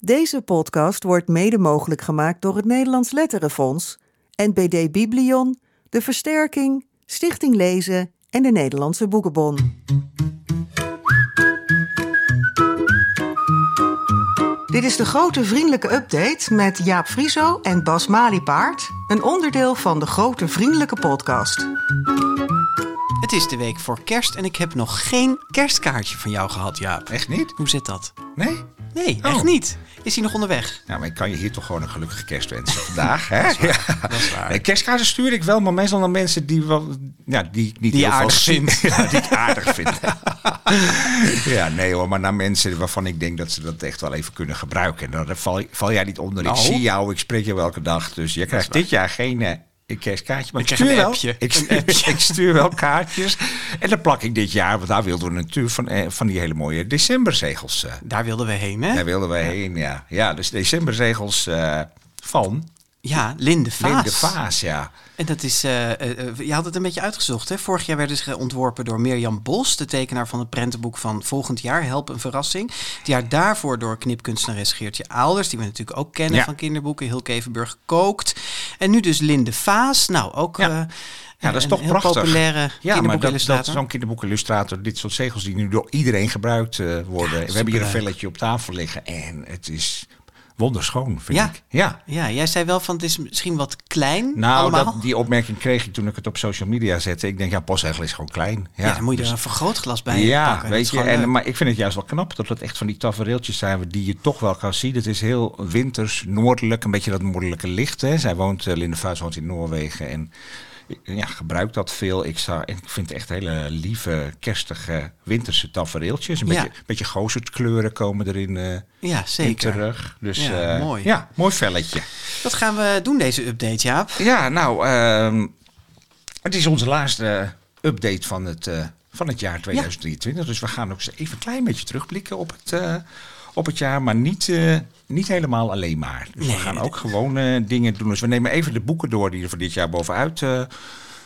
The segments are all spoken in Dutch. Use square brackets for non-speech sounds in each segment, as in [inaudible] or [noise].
Deze podcast wordt mede mogelijk gemaakt door het Nederlands Letterenfonds, NPD Biblion, De Versterking, Stichting Lezen en de Nederlandse Boekenbon. Dit is de grote vriendelijke update met Jaap Frieso en Bas Maliepaard, een onderdeel van de grote vriendelijke podcast. Het is de week voor kerst en ik heb nog geen kerstkaartje van jou gehad, Jaap. Echt niet? Hoe zit dat? Nee? Nee, Oh. echt niet. Is hij nog onderweg? Nou, maar ik kan je hier toch gewoon een gelukkige kerst wensen vandaag. [laughs] Hè? Dat is waar, Ja. dat is waar. Nee, kerstkaarten stuur ik wel, maar meestal naar mensen die, wel, ja, die niet Die je heel aardig vindt. [laughs] Ja, die ik aardig vind. [laughs] ja, nee hoor, maar naar mensen waarvan ik denk dat ze dat echt wel even kunnen gebruiken. En dan val, val jij niet onder. Nou. Ik zie jou, ik spreek jou elke dag. Dus je krijgt dit jaar geen eh, een kerstkaartje. Maar Ik ik, krijg stuur een wel. [laughs] Ik, stuur, ik wel kaartjes. En dan plak ik dit jaar, want daar wilden we natuurlijk van, eh, van die hele mooie decemberzegels eh, Daar wilden we heen, hè? daar wilden wij heen, ja. Ja, dus decemberzegels eh van Ja, Linde Vaas. Linde Vaas, ja. En dat is, eh, eh, je had het een beetje uitgezocht, hè? Vorig jaar werden ze ontworpen door Mirjam Bos, de tekenaar van het prentenboek van volgend jaar, Help een Verrassing. Het jaar daarvoor door knipkunstenares Geertje Aalders, die we natuurlijk ook kennen Ja. van kinderboeken, Hilke Evenburg kookt. En nu dus Linde Vaas, nou ook Ja. eh, Ja, dat is een toch prachtig. populaire Ja, maar dat, dat zo'n kinderboekenillustrator, dit soort zegels die nu door iedereen gebruikt worden. we hebben hier een velletje op tafel liggen en het is wonderschoon, vind Ja. ik. Ja. Ja, jij zei wel van het is misschien wat klein Nou, allemaal. dat, die opmerking kreeg ik toen ik het op social media zette. Ik denk, ja, postzegel is gewoon klein. Ja, ja, dan moet je dus- er een vergrootglas bij ja, pakken. Weet je, en, maar ik vind het juist wel knap dat het echt van die tafereeltjes zijn die je toch wel kan zien. Het is heel winters, noordelijk, een beetje dat noordelijke licht. Hè. Zij woont, eh, Linde Vuis woont in Noorwegen en ja, gebruikt dat veel. Ik, ik vind echt hele lieve, kerstige, winterse tafereeltjes. Een Ja. beetje, beetje gozertkleuren komen erin eh, Ja, zeker. terug. Dus Ja, eh, mooi. Ja, mooi velletje. Wat gaan we doen deze update, Jaap? Ja, nou, ehm, het is onze laatste update van het, eh, van het jaar 2023. Dus we gaan ook eens even een klein beetje terugblikken op het, op het jaar, maar niet, niet helemaal alleen maar. Dus Nee, we gaan ook gewoon eh, dingen doen. Dus we nemen even de boeken door die er voor dit jaar bovenuit eh,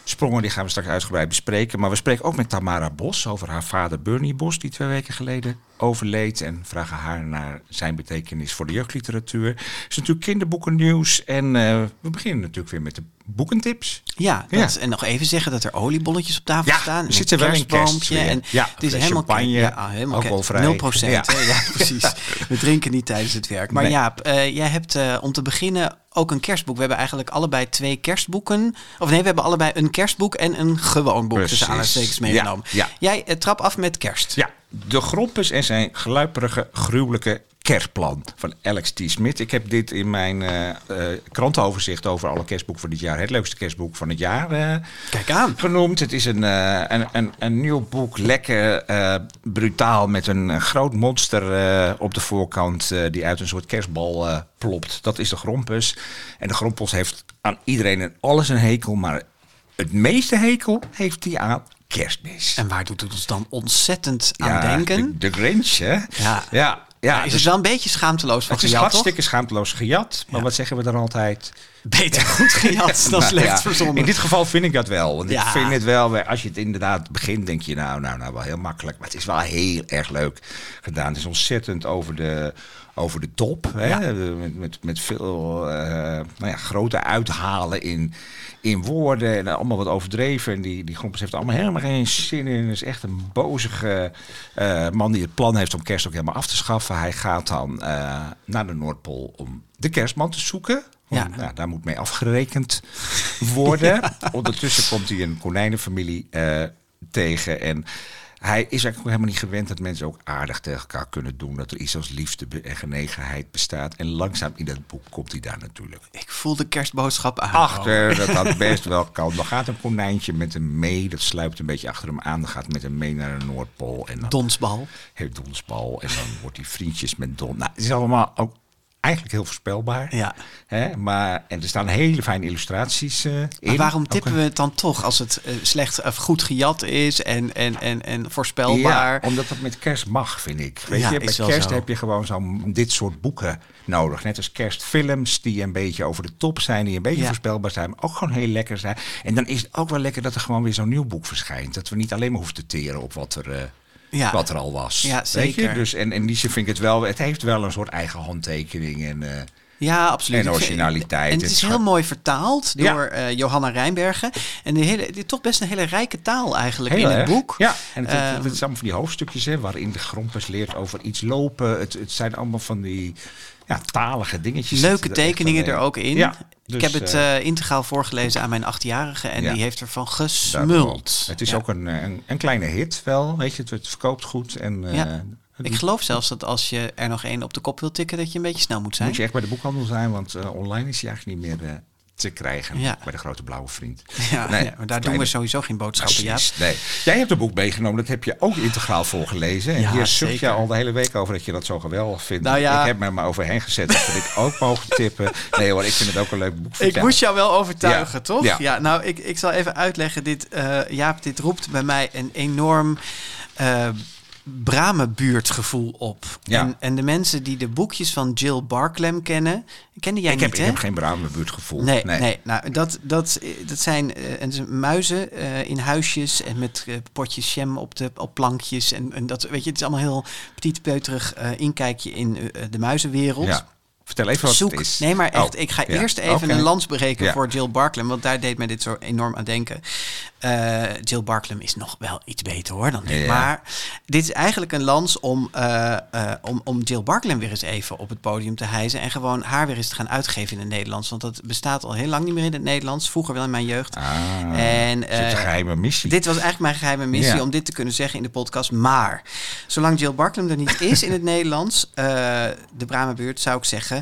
sprongen. Die gaan we straks uitgebreid bespreken. Maar we spreken ook met Tamara Bos over haar vader Bernie Bos, die twee weken geleden overleed. En vragen haar naar zijn betekenis voor de jeugdliteratuur. Het is natuurlijk kinderboekennieuws. En eh, we beginnen natuurlijk weer met de boekentips. Ja, Ja. en nog even zeggen dat er oliebolletjes op tafel Ja, staan. er zit een er wel kerst kerstboompje. En Ja, het is helemaal champagne, ja, ah, helemaal alcoholvrij. 0%. Ja. Hè? Ja, [laughs] precies. We drinken niet tijdens het werk. Maar Nee. Jaap, eh, jij hebt eh, om te beginnen ook een kerstboek. We hebben eigenlijk allebei twee kerstboeken. Of nee, we hebben allebei een kerstboek en een gewoon boek Precies. tussen aanhalingstekens Ja, meegenomen. ja. Jij eh, trap af met kerst. Ja, De Grompus en zijn gluiperige, gruwelijke kerstplan van Alex T. Smith. Ik heb dit in mijn eh, eh, krantenoverzicht over alle kerstboeken voor dit jaar. Het leukste kerstboek van het jaar eh, Kijk aan. genoemd. Het is een, een, een, een nieuw boek, lekker brutaal, met een groot monster op de voorkant die uit een soort kerstbal plopt. Dat is de Grompus. En de Grompus heeft aan iedereen en alles een hekel, maar het meeste hekel heeft hij aan kerstmis. En waar doet het ons dan ontzettend aan Ja, denken? De, de Grinch, hè? Ja. ja, ja is dus het wel een beetje schaamteloos van het is gejat, toch? hartstikke schaamteloos gejat. Maar Ja. wat zeggen we dan altijd? [laughs] Beter goed [laughs] gejat dan Nou, slecht ja, verzonnen. In dit geval vind ik dat wel. Want Ja. ik vind het wel, als je het inderdaad begint, denk je nou, nou, nou, wel heel makkelijk. Maar het is wel heel erg leuk gedaan. Het is ontzettend over de, over de top. Hè? Ja. Met, met, met veel eh, nou ja, grote uithalen in, in woorden. En allemaal wat overdreven. En die, die Grompus heeft allemaal helemaal geen zin in. Het is echt een bozige eh, man die het plan heeft om kerst ook helemaal af te schaffen. Hij gaat dan eh, naar de Noordpool om de kerstman te zoeken. Ja. Nou, daar moet mee afgerekend worden. [laughs] Ondertussen komt hij een konijnenfamilie tegen. En hij is eigenlijk helemaal niet gewend dat mensen ook aardig tegen elkaar kunnen doen. Dat er iets als liefde en genegenheid bestaat. En langzaam in dat boek komt hij daar natuurlijk Ik voel de kerstboodschap aan. achter. Dat dat best wel kan. Dan gaat een konijntje met hem mee. Dat sluipt een beetje achter hem aan. Dan gaat met hem mee naar de Noordpool. En dan Donsbal. heeft Donsbal. En dan wordt hij vriendjes met Don. Nou, het is allemaal ook eigenlijk heel voorspelbaar. Ja. Hè? Maar, en er staan hele fijne illustraties eh, in. Waarom tippen we het dan toch als het eh, slecht of goed gejat is en, en, en, en voorspelbaar? Ja, omdat dat met kerst mag, vind ik. Weet Ja, je, met kerst zo. heb je gewoon zo'n dit soort boeken nodig. Net als kerstfilms die een beetje over de top zijn, die een beetje Ja. voorspelbaar zijn, maar ook gewoon heel lekker zijn. En dan is het ook wel lekker dat er gewoon weer zo'n nieuw boek verschijnt. Dat we niet alleen maar hoeven te teren op wat er, eh, Ja. wat er al was. Ja, Weet zeker. je? Dus, en in die zin vind ik het wel, het heeft wel een soort eigen handtekening. En, eh, Ja, absoluut. En originaliteit. En het is heel mooi vertaald Ja. door eh, Johanna Rijnbergen. En de hele, toch best een hele rijke taal eigenlijk in het boek. Ja, en het, het, Ehm, het allemaal van die hoofdstukjes hè, waarin de grompers leert over iets lopen. Het, het zijn allemaal van die ja, talige dingetjes. Leuke er tekeningen er ook in. Ja, ik dus, heb het eh, eh, integraal voorgelezen aan mijn achtjarige en Ja. die heeft ervan gesmuld. Het is Ja. ook een, een, een kleine hit wel, weet je. Het, het verkoopt goed. En, eh, Ik geloof zelfs dat als je er nog één op de kop wil tikken, dat je een beetje snel moet zijn. moet je echt bij de boekhandel zijn, want online is hij eigenlijk niet meer te krijgen. Ja. Bij de grote blauwe vriend. Ja, Nee, ja, maar daar doen we sowieso geen boodschappen, ja. Nee. Jij hebt een boek meegenomen, dat heb je ook integraal voorgelezen. En Ja, hier zucht je al de hele week over dat je dat zo geweldig vindt. Nou ja. Ik heb me er maar overheen gezet, dat ik ook mogen tippen. Nee hoor, ik vind het ook een leuk boek. Ik moest jou wel overtuigen, toch? ja. Ja, nou, ik, ik zal even uitleggen. Dit, eh, Jaap, dit roept bij mij een enorm eh Bramenbuurtgevoel op. Ja. En, en de mensen die de boekjes van Jill Barklem kennen... Kende jij ik niet, heb, hè? ik heb geen Bramenbuurtgevoel. Nee, nee. Nou, dat, dat, dat zijn en ze- muizen eh, in huisjes en met eh, potjes jam op, de, op plankjes. En, en dat, weet je, het is allemaal heel petit peuterig inkijkje in de muizenwereld. Ja. Vertel even wat Zoek. het is. Nee, maar echt, Oh, ik ga ja. eerst even een lans breken Ja. voor Jill Barklem, want daar deed mij dit zo enorm aan denken. Eh, Jill Barklem is nog wel iets beter hoor dan dit. Ja. Maar dit is eigenlijk een lans om, eh, eh, om, om Jill Barklem weer eens even op het podium te hijzen en gewoon haar weer eens te gaan uitgeven in het Nederlands. Want dat bestaat al heel lang niet meer in het Nederlands, vroeger wel in mijn jeugd. Ah, En, het is een eh, geheime missie. Dit was eigenlijk mijn geheime missie om dit te kunnen zeggen in de podcast. Maar zolang Jill Barklem er niet is in het [laughs] Nederlands, de Bramenbuurt, zou ik zeggen.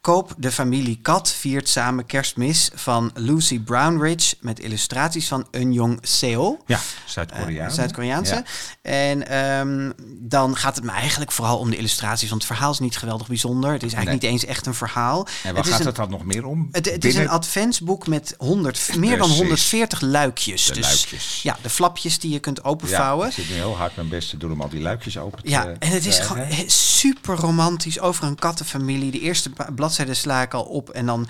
Koop de familie Kat viert samen kerstmis van Lucy Brownridge met illustraties van Eunjong Seo. ja, Eh, Zuid-Koreaan. Zuid-Koreaanse. Ja. En ehm, dan gaat het me eigenlijk vooral om de illustraties. Want het verhaal is niet geweldig bijzonder. Het is eigenlijk Nee. niet eens echt een verhaal. En waar het gaat een, het dan nog meer om? het, het is een adventsboek met 100, meer dan Precies. 140 luikjes. De dus luikjes. ja, de flapjes die je kunt ja, openvouwen. ik zit nu heel hard mijn best te doen om al die luikjes open te Ja, en het is gewoon super romantisch over een kattenfamilie. De eerste ba- bladzijde sla ik al op en dan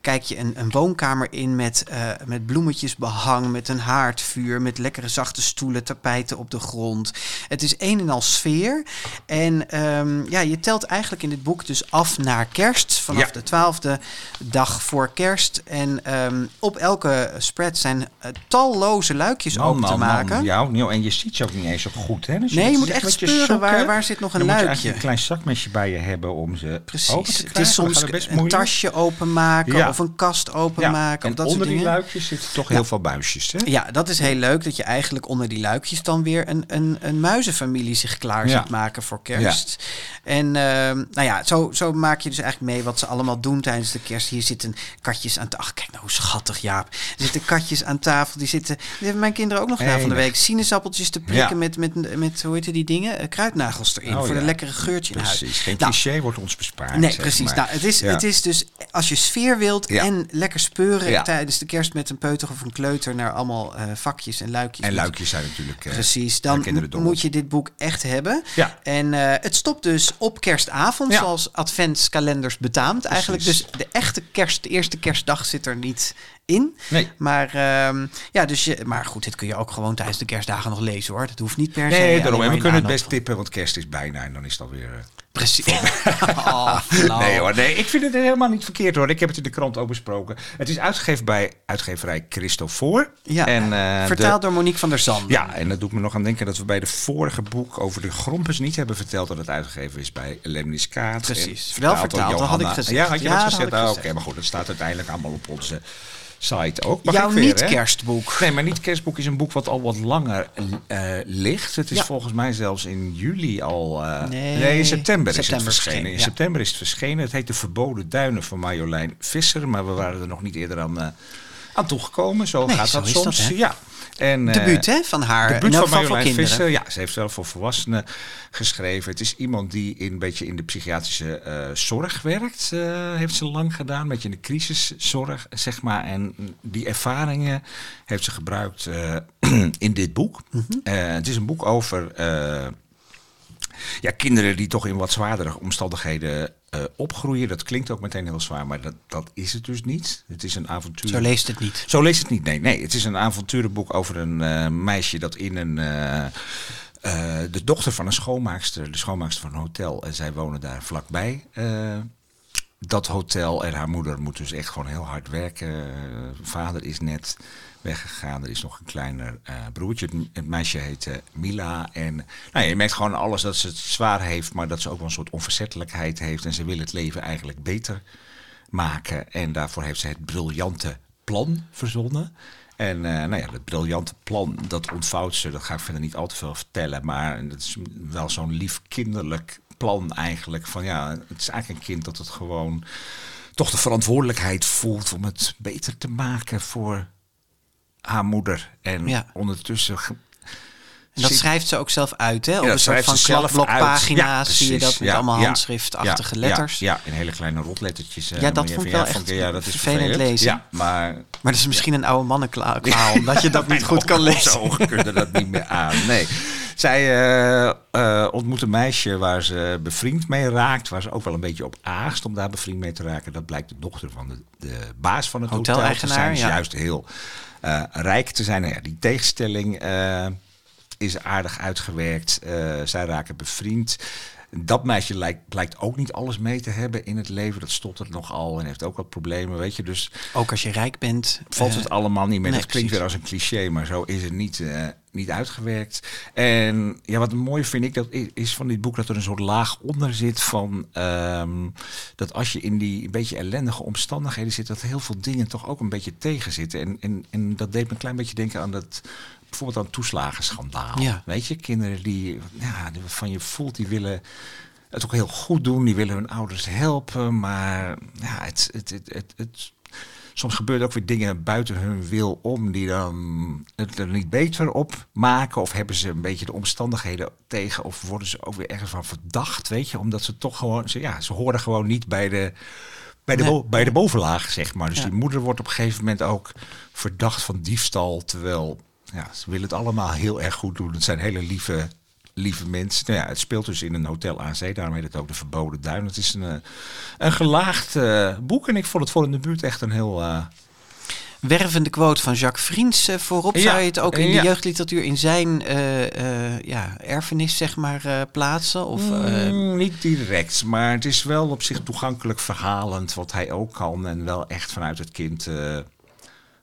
kijk je een, een woonkamer in met, eh, met bloemetjes behang, met een haardvuur, met lekkere zachte stoelen, tapijten op de grond. Het is een en al sfeer. En ehm, ja, je telt eigenlijk in dit boek dus af naar kerst, vanaf Ja. de twaalfde dag voor kerst. En ehm, op elke spread zijn eh, talloze luikjes Man, open te man, man. maken. Ja, Niel, en je ziet ze ook niet eens zo goed. Hè? Dus Nee, je moet echt je speuren sokken- waar- waar zit nog een dan moet je luikje. eigenlijk een klein zakmesje bij je hebben om ze open Precies. te Het is Dan soms best een tasje openmaken Ja. of een kast openmaken. en dat onder die dingen. luikjes zitten toch heel veel buisjes. Hè? Ja, dat is heel leuk dat je eigenlijk onder die luikjes dan weer een, een, een muizenfamilie zich klaar ziet maken voor kerst. En ehm, nou ja, zo, zo maak je dus eigenlijk mee wat ze allemaal doen tijdens de kerst. Hier zitten katjes aan tafel. Ach, kijk nou hoe schattig, Jaap. Er zitten katjes aan tafel. Die zitten, die hebben mijn kinderen ook nog gedaan van de week. Sinaasappeltjes te prikken met, met, met, hoe heet die dingen? Eh, Kruidnagels erin. Oh, voor een lekkere geurtje in huis. Precies, geen Nou, cliché wordt ons bespaard. Nee, precies. maar. Nou, het, is, Ja. het is dus als je sfeer wilt Ja. en lekker speuren Ja. tijdens de kerst met een peuter of een kleuter naar allemaal eh, vakjes en luikjes. En luikjes zijn natuurlijk... eh, Precies, dan moet je dit boek echt hebben. Ja. En eh, het stopt dus op kerstavond, zoals adventskalenders betaamt. Eigenlijk dus de echte kerst, de eerste kerstdag zit er niet in. Nee. Maar, ehm, ja, dus je, maar goed, dit kun je ook gewoon tijdens de kerstdagen nog lezen hoor. Dat hoeft niet per se. Nee, daarom. En we kunnen het best tippen, want kerst is bijna en dan is het alweer... Precies. [laughs] oh. Nee hoor, nee, ik vind het helemaal niet verkeerd hoor. Ik heb het in de krant ook besproken. Het is uitgegeven bij uitgeverij Christofor. Ja, en, eh, de- vertaald door Monique van der Zanden. Ja, en dat doet me nog aan denken dat we bij de vorige boek over de grompers niet hebben verteld dat het uitgegeven is bij Lemniskaat. Precies. En Wel vertaald, dat had ik gezegd. Ja, had je Ja, dat gezegd? Ah, gezegd. Oké, maar goed, dat staat uiteindelijk allemaal op onze site ook. Mag Jouw niet-kerstboek. Nee, maar niet kerstboek is een boek wat al wat langer eh, ligt. Het is Ja. volgens mij zelfs in juli al. eh, Nee, in september, is september het verschenen. In ja. september is het verschenen. Het heet De Verboden Duinen van Marjolein Visser. Maar we waren er nog niet eerder aan, eh, aan toegekomen. Zo Nee, gaat zo dat is dat, soms. hè? ja. En, eh, Debuut hè, van haar. de buurt in elk van Marjolein. Visser. Ja, ze heeft wel voor volwassenen geschreven. Het is iemand die in, een beetje in de psychiatrische eh, zorg werkt. eh, heeft ze lang gedaan. Een beetje in de crisiszorg, zeg maar. En die ervaringen heeft ze gebruikt eh, [clears throat] in dit boek. Mhm. Eh, het is een boek over eh, ja, kinderen die toch in wat zwaardere omstandigheden eh, opgroeien. Dat klinkt ook meteen heel zwaar, maar dat, dat is het dus niet. Het is een avontuur. Zo leest het niet. Zo leest het niet. Nee, nee. Het is een avonturenboek over een eh, meisje dat in een. eh, de dochter van een schoonmaakster, de schoonmaakster van een hotel. En zij wonen daar vlakbij. dat hotel en haar moeder moet dus echt gewoon heel hard werken. Vader is net weggegaan. Er is nog een kleiner eh, broertje. Het, het meisje heet eh, Mila. En nou je merkt gewoon alles dat ze het zwaar heeft, maar dat ze ook wel een soort onverzettelijkheid heeft. En ze wil het leven eigenlijk beter maken. En daarvoor heeft ze het briljante plan verzonnen. En eh, nou ja, dat briljante plan, dat ontvouwt ze. Dat ga ik verder niet al te veel vertellen. Maar dat is wel zo'n lief kinderlijk plan eigenlijk. Van ja, het is eigenlijk een kind dat het gewoon toch de verantwoordelijkheid voelt om het beter te maken voor haar moeder. En Ja. ondertussen En dat schrijft ze ook zelf uit, hè? Op Ja, een dat soort van kladblokpagina's uit. zie je Ja, dat met Ja, allemaal ja, handschriftachtige ja, letters. Ja, ja, in hele kleine rotlettertjes. eh, Ja, dat vond ik wel ja, echt ja, dat is vervelend vervelend lezen. Ja, maar Maar dat is misschien een oude mannenkwaal, [laughs] omdat je dat niet goed kan lezen. Ogen kunnen dat niet meer aan. Nee. [laughs] Zij eh, eh, ontmoet een meisje waar ze bevriend mee raakt. Waar ze ook wel een beetje op aast om daar bevriend mee te raken. Dat blijkt de dochter van de, de baas van het hotel te zijn. Ja. juist heel eh, rijk te zijn. Nou ja, die tegenstelling is aardig uitgewerkt. Zij raken bevriend. Dat meisje lijkt, blijkt ook niet alles mee te hebben in het leven. Dat stottert nogal en heeft ook wat problemen, weet je. Dus Ook als je rijk bent. valt eh, het allemaal niet meer. nee, dat klinkt precies. weer als een cliché, maar zo is het niet, eh, niet uitgewerkt. En ja, wat mooi vind ik dat is van dit boek dat er een soort laag onder zit van ehm, dat als je in die een beetje ellendige omstandigheden zit, dat heel veel dingen toch ook een beetje tegenzitten. En, en, en dat deed me een klein beetje denken aan dat bijvoorbeeld aan toeslagenschandaal. Ja. Weet je, kinderen die ja, van je voelt, die willen het ook heel goed doen, die willen hun ouders helpen, maar ja, het, het, het, het, het soms gebeuren ook weer dingen buiten hun wil om die dan het er niet beter op maken. Of hebben ze een beetje de omstandigheden tegen. Of worden ze ook weer ergens van verdacht, weet je. Omdat ze toch gewoon, ze, ja, ze horen gewoon niet bij de, bij de, Nee. bij de bovenlaag, zeg maar. Dus Ja. die moeder wordt op een gegeven moment ook verdacht van diefstal. Terwijl ja, ze willen het allemaal heel erg goed doen. Het zijn hele lieve, lieve mensen. Nou ja, het speelt dus in een hotel aan zee. Daarom heet het ook de Verboden Duin. Het is een, eh, een gelaagd eh, boek. En ik vond het voor in de buurt echt een heel... eh, wervende quote van Jacques Vriends voorop. Ja, Zou je het ook in de jeugdliteratuur in zijn ja, erfenis zeg maar, plaatsen? Of, Mm, niet direct, maar het is wel op zich toegankelijk verhalend wat hij ook kan. En wel echt vanuit het kind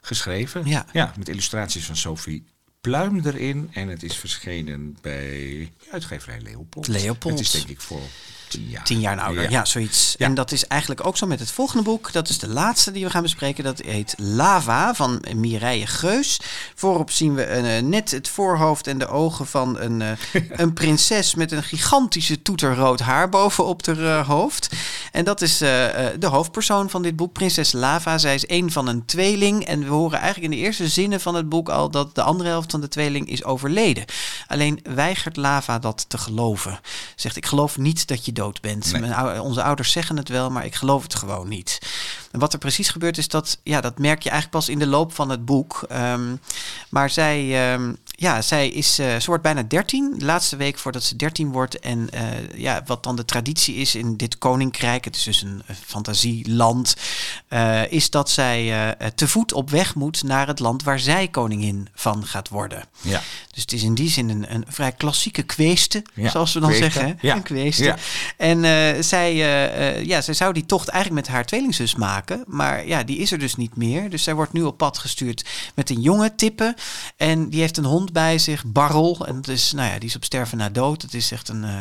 geschreven. Ja. met illustraties van Sophie Pluim erin. En het is verschenen bij uitgeverij Leopold. Leopold. Het is denk ik voor tien jaar. Tien jaar ouder, ja, zoiets. Ja. En dat is eigenlijk ook zo met het volgende boek. Dat is de laatste die we gaan bespreken. Dat heet Lava van Mireille Geus. Voorop zien we eh, net het voorhoofd en de ogen van een, eh, [laughs] een prinses met een gigantische toeterrood haar bovenop haar eh, hoofd. En dat is de hoofdpersoon van dit boek, prinses Lava. Zij is een van een tweeling. En we horen eigenlijk in de eerste zinnen van het boek al dat de andere helft van de tweeling is overleden. Alleen weigert Lava dat te geloven. Zegt, ik geloof niet dat je dood bent. Nee. Mijn ou- onze ouders zeggen het wel, maar ik geloof het gewoon niet. En wat er precies gebeurt is dat, ja, dat merk je eigenlijk pas in de loop van het boek. Ehm, maar zij, ehm, ja, zij is, ze wordt bijna 13, de laatste week voordat ze 13 wordt. En eh, ja, wat dan de traditie is in dit koninkrijk, het is dus een fantasieland, eh, is dat zij te voet op weg moet naar het land waar zij koningin van gaat worden. Ja. Dus het is in die zin een, een vrij klassieke kweeste, Ja, zoals we dan kweeste, zeggen. Ja. Een kweeste. Ja. En zij, ja, zij zou die tocht eigenlijk met haar tweelingzus maken. Maar ja, die is er dus niet meer. Dus zij wordt nu op pad gestuurd met een jonge tippen. En die heeft een hond bij zich, Barrel. En dat is, nou ja, die is op sterven na dood. Het is echt een, eh,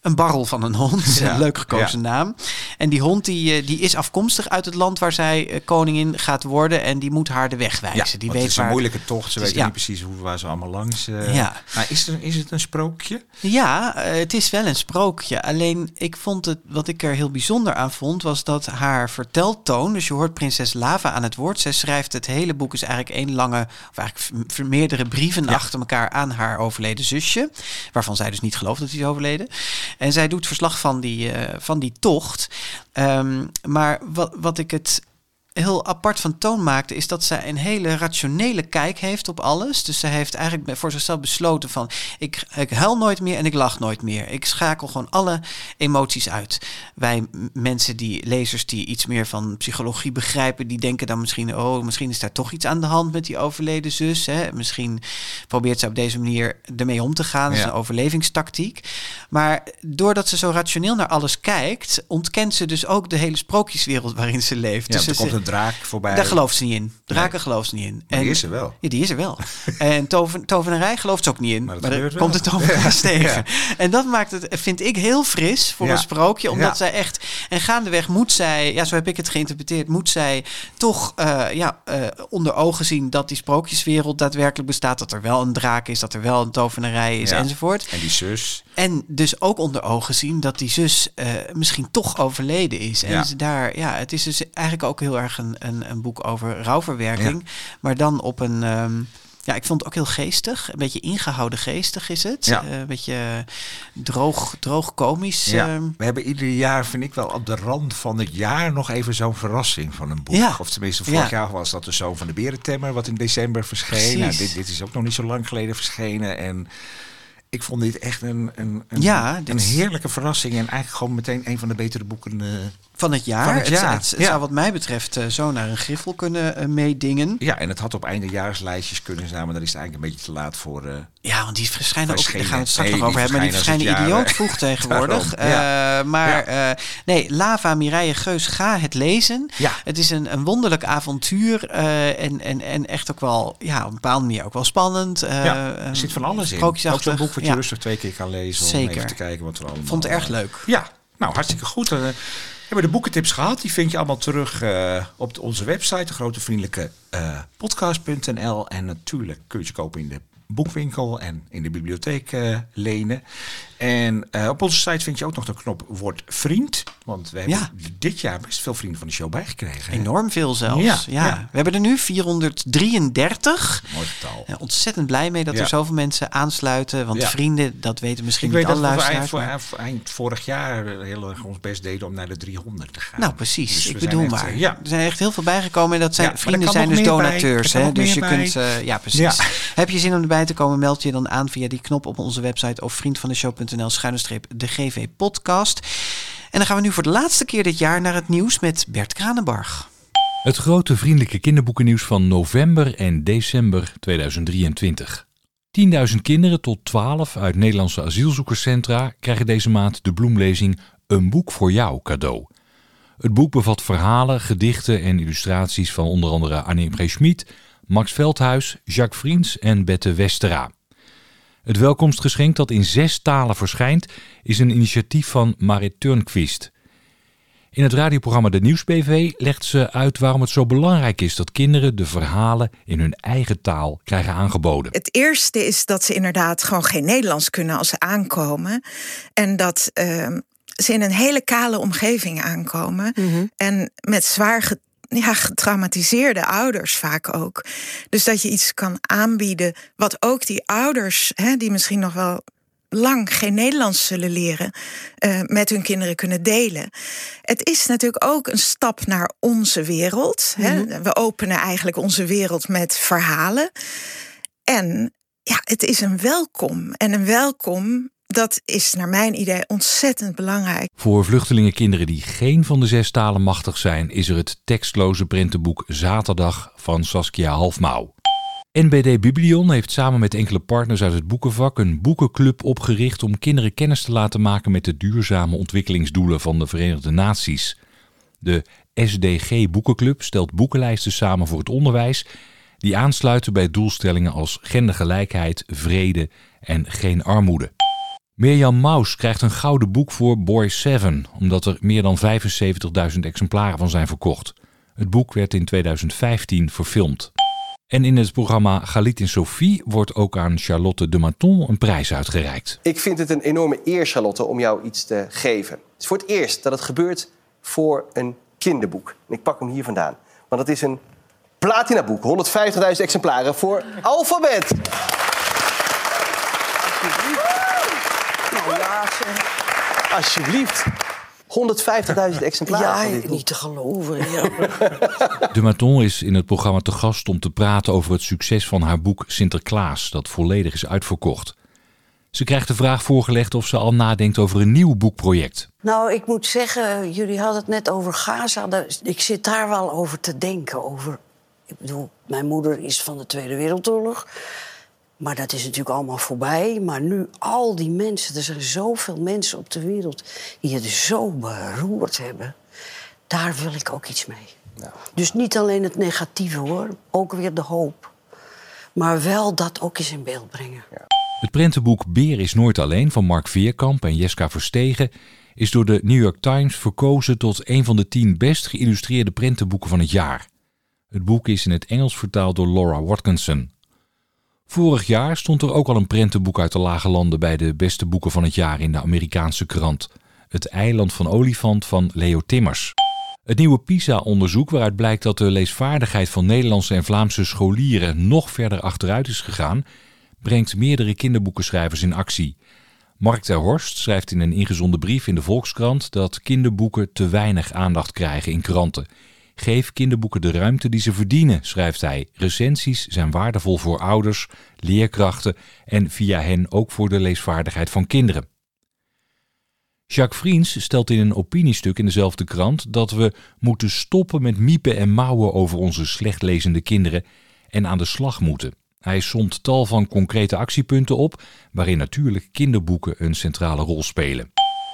een barrel van een hond. [laughs] Ja, Een leuk gekozen ja. naam. En die hond die, eh, die is afkomstig uit het land waar zij eh, koningin gaat worden. En die moet haar de weg wijzen. Ja, die weet het is een moeilijke tocht. Ze Het weten niet precies hoe, waar ze allemaal langs. Ja. Maar is, er, is het een sprookje? Ja, het is wel een sprookje. Alleen ik vond het, wat ik er heel bijzonder aan vond, was dat haar verteltoon. Dus je hoort prinses Lava aan het woord. Zij schrijft het hele boek is eigenlijk één lange, of eigenlijk meerdere brieven. Achter elkaar aan haar overleden zusje. Waarvan zij dus niet gelooft dat hij is overleden. En zij doet verslag van die, eh, van die tocht. Ehm, maar wat, wat ik het heel apart van Toon maakte, is dat zij een hele rationele kijk heeft op alles. Dus zij heeft eigenlijk voor zichzelf besloten van, ik, ik huil nooit meer en ik lach nooit meer. Ik schakel gewoon alle emoties uit. Wij mensen die, lezers die iets meer van psychologie begrijpen, die denken dan misschien, oh, misschien is daar toch iets aan de hand met die overleden zus. Hè? Misschien probeert ze op deze manier ermee om te gaan. Dat is een overlevingstactiek. Maar doordat ze zo rationeel naar alles kijkt, ontkent ze dus ook de hele sprookjeswereld waarin ze leeft. Ja, dus er ze- komt draak voorbij. daar gelooft ze niet in. Draken gelooft ze niet in. Maar die is er wel. Ja, die is er wel. [laughs] en toven, tovenarij gelooft ze ook niet in. Maar Maar, dat dan komt het tovenaars [laughs] Ja. tegen. Ja. En dat maakt het, vind ik, heel fris voor Ja. een sprookje. Omdat Ja. zij echt... En gaandeweg moet zij, ja, zo heb ik het geïnterpreteerd... moet zij toch eh, ja, eh, onder ogen zien dat die sprookjeswereld daadwerkelijk bestaat. Dat er wel een draak is, dat er wel een tovenarij is Ja. enzovoort. En die zus. En dus ook onder ogen zien dat die zus eh, misschien toch overleden is. En Ja. daar, ja, het is dus eigenlijk ook heel erg een, een, een boek over rouwverwerking. Maar dan op een. ehm, ja, ik vond het ook heel geestig. Een beetje ingehouden geestig is het. Ja. Eh, een beetje droog, droog komisch. Ja. ehm. We hebben ieder jaar, vind ik wel, op de rand van het jaar nog even zo'n verrassing van een boek. Ja. Of tenminste, vorig Ja. jaar was dat de Zoon van de Berentemmer, wat in december verscheen. Nou, dit, dit is ook nog niet zo lang geleden verschenen. En ik vond dit echt een, een, een, Ja, een heerlijke verrassing. En eigenlijk gewoon meteen een van de betere boeken. eh, van het jaar. Van het jaar, het, het ja. zou wat mij betreft eh, zo naar een griffel kunnen eh, meedingen. ja, en het had op eindejaarslijstjes kunnen staan, maar dat is het eigenlijk een beetje te laat voor. Ja, want die verschijnen ook. Daar gaan we het straks Nee, nog over hebben. Maar die verschijnen idioot vroeg [laughs] tegenwoordig. Ja. Maar nee, Lava Mireille Geus, ga het lezen. Ja. Het is een, een wonderlijk avontuur. en, en, en echt ook wel, ja, op een bepaalde manier ook wel spannend. ja, er zit van alles in. Ook zo'n boek rustig twee keer kan lezen. Om Zeker. even te kijken wat er allemaal... Vond het erg eh, leuk. Ja, nou hartstikke goed. Eh, we hebben de boekentips gehad. Die vind je allemaal terug eh, op de- onze website, de grote vriendelijke eh, podcast.nl. En natuurlijk kun je ze kopen in de boekwinkel en in de bibliotheek lenen. En eh, op onze site vind je ook nog de knop Word Vriend. Want we hebben Ja. dit jaar best veel vrienden van de show bijgekregen. hè? Enorm veel zelfs. Ja, Ja, ja. We hebben er nu 433. Mooi getal. Ontzettend blij mee dat er zoveel mensen aansluiten. Want vrienden, dat weten misschien Ik niet weet dat alle we eind, maar- voor, eind vorig jaar heel erg ons best deden om naar de 300 te gaan. Nou, precies. Dus ik bedoel echt, maar. eh, Ja, Er zijn echt heel veel bijgekomen. En dat zijn vrienden zijn dus bij. donateurs. Hè? Dus je bij. kunt. eh, ja, precies. Heb je zin om erbij te komen, meld je dan aan via die knop op onze website of vriendvandeshow.nl de GV podcast. En dan gaan we nu voor de laatste keer dit jaar naar het nieuws met Bert Kranenbarg. Het grote vriendelijke kinderboekennieuws van november en december 2023. 10.000 kinderen tot 12 uit Nederlandse asielzoekerscentra krijgen deze maand de bloemlezing Een boek voor jou cadeau. Het boek bevat verhalen, gedichten en illustraties van onder andere Annie G. Schmid, Max Veldhuis, Jacques Vriends en Bette Westera. Het welkomstgeschenk dat in zes talen verschijnt is een initiatief van Marit Turnquist. In het radioprogramma De Nieuwsbv legt ze uit waarom het zo belangrijk is dat kinderen de verhalen in hun eigen taal krijgen aangeboden. Het eerste is dat ze inderdaad gewoon geen Nederlands kunnen als ze aankomen. En dat ehm, ze in een hele kale omgeving aankomen. En met zwaar ja, getraumatiseerde ouders vaak ook. Dus dat je iets kan aanbieden wat ook die ouders, hè, die misschien nog wel lang geen Nederlands zullen leren, eh, met hun kinderen kunnen delen. Het is natuurlijk ook een stap naar onze wereld. Hè. We openen eigenlijk onze wereld met verhalen. En ja, het is een welkom. En een welkom, dat is naar mijn idee ontzettend belangrijk. Voor vluchtelingenkinderen die geen van de zes talen machtig zijn, is er het tekstloze prentenboek Zaterdag van Saskia Halfmouw. NBD Biblion heeft samen met enkele partners uit het boekenvak een boekenclub opgericht om kinderen kennis te laten maken met de duurzame ontwikkelingsdoelen van de Verenigde Naties. De SDG Boekenclub stelt boekenlijsten samen voor het onderwijs die aansluiten bij doelstellingen als gendergelijkheid, vrede en geen armoede. Mirjam Maus krijgt een gouden boek voor Boy 7, omdat er meer dan 75.000 exemplaren van zijn verkocht. Het boek werd in 2015 verfilmd. En in het programma Galit en Sophie wordt ook aan Charlotte de Maton een prijs uitgereikt. Ik vind het een enorme eer, Charlotte, om jou iets te geven. Het is voor het eerst dat het gebeurt voor een kinderboek. En ik pak hem hier vandaan. Want het is een platinaboek, 150.000 exemplaren voor Alfabet. Alsjeblieft. 150.000 exemplaren. Ja, van dit boek. niet te geloven. Ja. [laughs] De Maton is in het programma te gast om te praten over het succes van haar boek Sinterklaas, dat volledig is uitverkocht. Ze krijgt de vraag voorgelegd of ze al nadenkt over een nieuw boekproject. Nou, ik moet zeggen, jullie hadden het net over Gaza. Ik zit daar wel over te denken. Over, ik bedoel, mijn moeder is van de Tweede Wereldoorlog. Maar dat is natuurlijk allemaal voorbij. Maar nu al die mensen, er zijn zoveel mensen op de wereld die het zo beroerd hebben. Daar wil ik ook iets mee. Nou. Dus niet alleen het negatieve hoor, ook weer de hoop. Maar wel dat ook eens in beeld brengen. Het prentenboek Beer is nooit alleen van Mark Veerkamp en Jeska Verstegen is door de New York Times verkozen tot een van de tien best geïllustreerde prentenboeken van het jaar. Het boek is in het Engels vertaald door Laura Watkinson. Vorig jaar stond er ook al een prentenboek uit de Lage Landen bij de beste boeken van het jaar in de Amerikaanse krant. Het Eiland van Olifant van Leo Timmers. Het nieuwe PISA-onderzoek, waaruit blijkt dat de leesvaardigheid van Nederlandse en Vlaamse scholieren nog verder achteruit is gegaan, brengt meerdere kinderboekenschrijvers in actie. Mark ter Horst schrijft in een ingezonden brief in de Volkskrant dat kinderboeken te weinig aandacht krijgen in kranten. Geef kinderboeken de ruimte die ze verdienen, schrijft hij. Recensies zijn waardevol voor ouders, leerkrachten en via hen ook voor de leesvaardigheid van kinderen. Jacques Vriends stelt in een opiniestuk in dezelfde krant dat we moeten stoppen met miepen en mouwen over onze slechtlezende kinderen en aan de slag moeten. Hij somt tal van concrete actiepunten op, waarin natuurlijk kinderboeken een centrale rol spelen.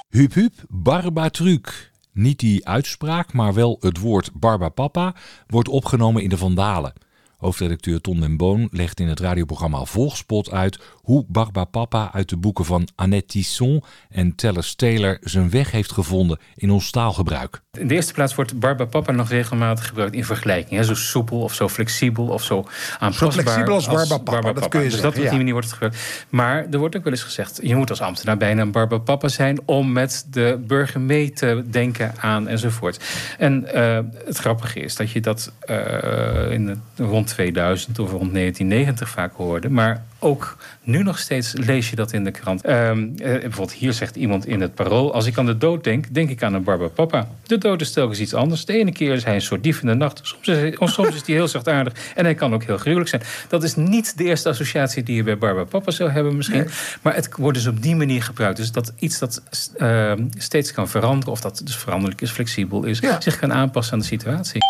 Hup hup, barbatruc. Niet die uitspraak, maar wel het woord barbapapa wordt opgenomen in de Vandalen. Hoofdredacteur Ton den Boon legt in het radioprogramma Volgspot uit hoe Barbapapa uit de boeken van Annette Tisson en Tellers Taylor zijn weg heeft gevonden in ons taalgebruik. In de eerste plaats wordt Barbapapa nog regelmatig gebruikt in vergelijking. Hè? Zo soepel of zo flexibel of zo aanpasbaar. flexibel als Barbapapa, dat kun je dus zeggen, dat op die ja. manier wordt het gebruikt. Maar er wordt ook wel eens gezegd... je moet als ambtenaar bijna een Barbapapa zijn... om met de burger mee te denken aan enzovoort. En eh, het grappige is dat je dat eh, in het, rond 2000 of rond 1990 vaak hoorde. Maar ook nu nog steeds lees je dat in de krant. Ehm, eh, bijvoorbeeld hier zegt iemand in het parool... als ik aan de dood denk, denk ik aan een Barbapapa. De dood is telkens iets anders. De ene keer is hij een soort dief in de nacht. Soms is, hij, soms is hij heel zachtaardig. En hij kan ook heel gruwelijk zijn. Dat is niet de eerste associatie die je bij Barbapapa zou hebben misschien. Maar het wordt dus op die manier gebruikt. Dus dat iets dat ehm, steeds kan veranderen... of dat dus veranderlijk is, flexibel is... Ja. zich kan aanpassen aan de situatie.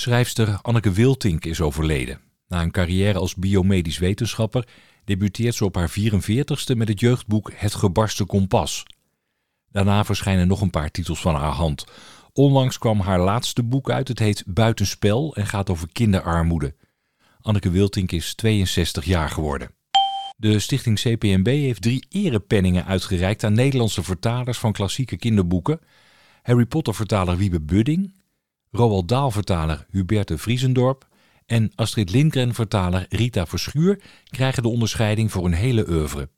Schrijfster Anneke Wiltink is overleden. Na een carrière als biomedisch wetenschapper debuteert ze op haar 44ste met het jeugdboek Het gebarsten kompas. Daarna verschijnen nog een paar titels van haar hand. Onlangs kwam haar laatste boek uit, het heet Buitenspel en gaat over kinderarmoede. Anneke Wiltink is 62 jaar geworden. De stichting CPNB heeft drie erepenningen uitgereikt aan Nederlandse vertalers van klassieke kinderboeken. Harry Potter-vertaler Wiebe Budding, Roald Dahl-vertaler Huberte Vriesendorp en Astrid Lindgren-vertaler Rita Verschuur krijgen de onderscheiding voor hun hele oeuvre.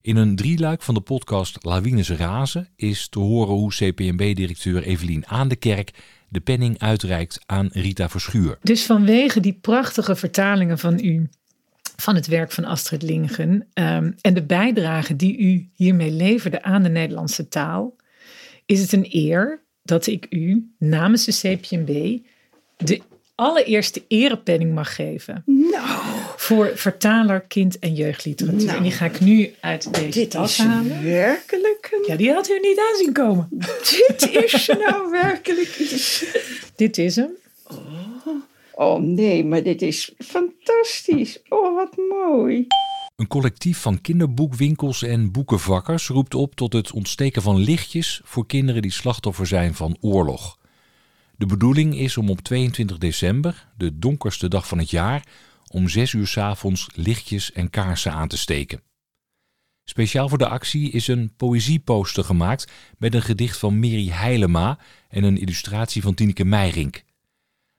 In een drieluik van de podcast Lawines Razen is te horen hoe CPNB-directeur Evelien Aandekerk de penning uitreikt aan Rita Verschuur. Dus vanwege die prachtige vertalingen van u van het werk van Astrid Lindgren ehm, en de bijdrage die u hiermee leverde aan de Nederlandse taal, is het een eer dat ik u namens de CPNB de allereerste erepenning mag geven. Nou, Voor vertaler kind- en jeugdliteratuur. Nou. en die ga ik nu uit deze dit tas is halen. werkelijk een... Ja, die had u niet aanzien komen. Dit is nou werkelijk. Dit is hem. Oh nee, maar dit is fantastisch. Oh, wat mooi. Een collectief van kinderboekwinkels en boekenvakkers roept op tot het ontsteken van lichtjes voor kinderen die slachtoffer zijn van oorlog. De bedoeling is om op 22 december, de donkerste dag van het jaar, om 6 uur 's avonds lichtjes en kaarsen aan te steken. Speciaal voor de actie is een poëzieposter gemaakt met een gedicht van Mary Heilema en een illustratie van Tineke Meijrink.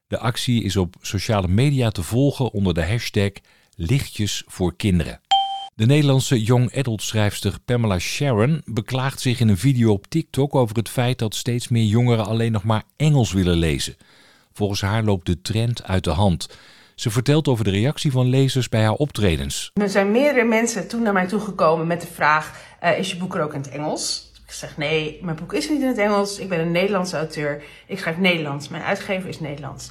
De actie is op sociale media te volgen onder de hashtag Lichtjes voor Kinderen. De Nederlandse young adult schrijfster Pamela Sharon beklaagt zich in een video op TikTok over het feit dat steeds meer jongeren alleen nog maar Engels willen lezen. Volgens haar loopt de trend uit de hand. Ze vertelt over de reactie van lezers bij haar optredens. Er zijn meerdere mensen toen naar mij toegekomen met de vraag: eh, is je boek er ook in het Engels? Ik zeg, nee, mijn boek is niet in het Engels. Ik ben een Nederlandse auteur. Ik schrijf Nederlands. Mijn uitgever is Nederlands.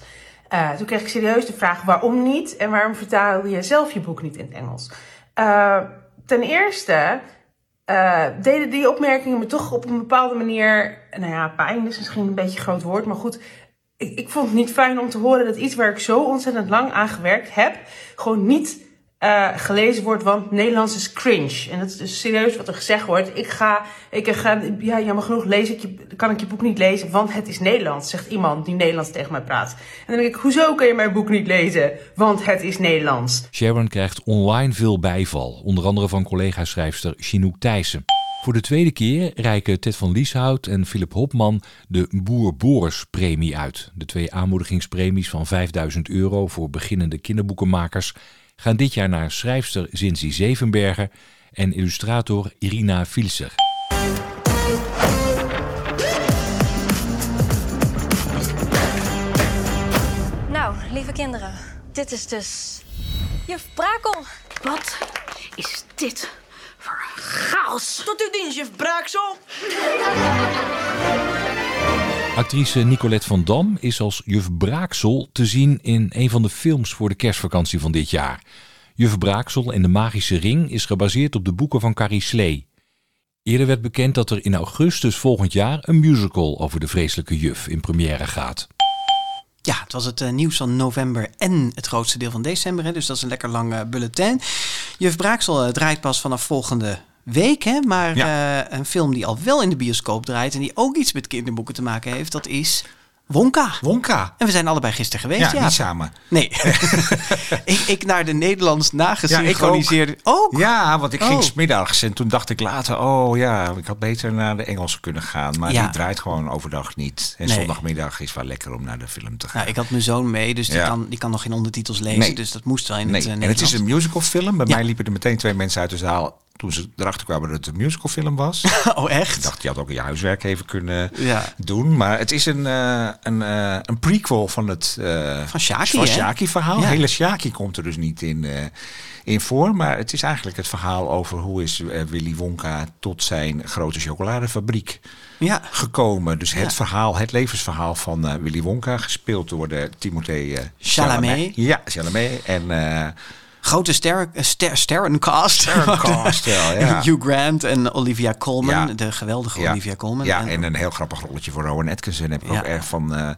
Uh, toen kreeg ik serieus de vraag, waarom niet? En waarom vertaal je zelf je boek niet in het Engels? Uh, ten eerste uh, deden die opmerkingen me toch op een bepaalde manier... Nou ja, pijn is misschien een beetje een groot woord, maar goed... Ik, ik vond het niet fijn om te horen dat iets waar ik zo ontzettend lang aan gewerkt heb... gewoon niet uh, gelezen wordt, want Nederlands is cringe. En dat is dus serieus wat er gezegd wordt. Ik ga, ik ga, ja, jammer genoeg lees ik je, kan ik je boek niet lezen, want het is Nederlands, zegt iemand die Nederlands tegen mij praat. En dan denk ik, hoezo kan je mijn boek niet lezen? Want het is Nederlands. Sharon krijgt online veel bijval, onder andere van collega-schrijfster Chinook Thijssen. Voor de tweede keer reiken Ted van Lieshout en Philip Hopman de Boer Boris premie uit. De twee aanmoedigingspremies van 5000 euro voor beginnende kinderboekenmakers gaan dit jaar naar schrijfster Zinzi Zevenberger en illustrator Irina Vilser. Nou, lieve kinderen, dit is dus juf Brakel. Wat is dit voor chaos? Tot uw dienst, juf Braaksel. Actrice Nicolette van Dam is als juf Braaksel te zien in een van de films voor de kerstvakantie van dit jaar. Juf Braaksel en de Magische Ring is gebaseerd op de boeken van Carrie Slee. Eerder werd bekend dat er in augustus volgend jaar een musical over de vreselijke juf in première gaat. Ja, het was het uh, nieuws van november en het grootste deel van december. Hè, dus dat is een lekker lang uh, bulletin. Juf Braaksel uh, draait pas vanaf volgende week. Hè? Maar ja. een film die al wel in de bioscoop draait en die ook iets met kinderboeken te maken heeft, dat is Wonka. Wonka. En we zijn allebei gisteren geweest. Ja, ja. niet samen. Nee. [laughs] ik, ik naar de Nederlands nagesynchroniseerde... Ja, ook. Ja, want ik oh. ging smiddags en toen dacht ik later... oh ja, ik had beter naar de Engelse kunnen gaan. Maar ja. die draait gewoon overdag niet. En nee. zondagmiddag is wel lekker om naar de film te gaan. Nou, ik had mijn zoon mee, dus die, kan, die kan nog geen ondertitels lezen. Nee. Dus dat moest wel in nee. het uh, En het is een musicalfilm. Bij mij liepen er meteen twee mensen uit de zaal toen ze erachter kwamen dat het een musicalfilm was. [laughs] oh, echt? Ik dacht, je had ook je huiswerk even kunnen ja. doen. Maar het is een, uh, een, uh, een prequel van het uh, van Shaki, van Shaki verhaal. Ja. Hele Shaki komt er dus niet in, in voor. Maar het is eigenlijk het verhaal over hoe is Willy Wonka tot zijn grote chocoladefabriek ja. gekomen. Dus het ja. verhaal, het levensverhaal van Willy Wonka, gespeeld door de Timothée Chalamet. Chalamet. Ja, Chalamet. En grote ster, ster, sterrencast. Sterrencast, [laughs] ja, ja. Hugh Grant en Olivia Colman, ja. de geweldige. Olivia Colman. Ja, en, en, een heel grappig rolletje voor Rowan Atkinson heb ik ook erg van uh,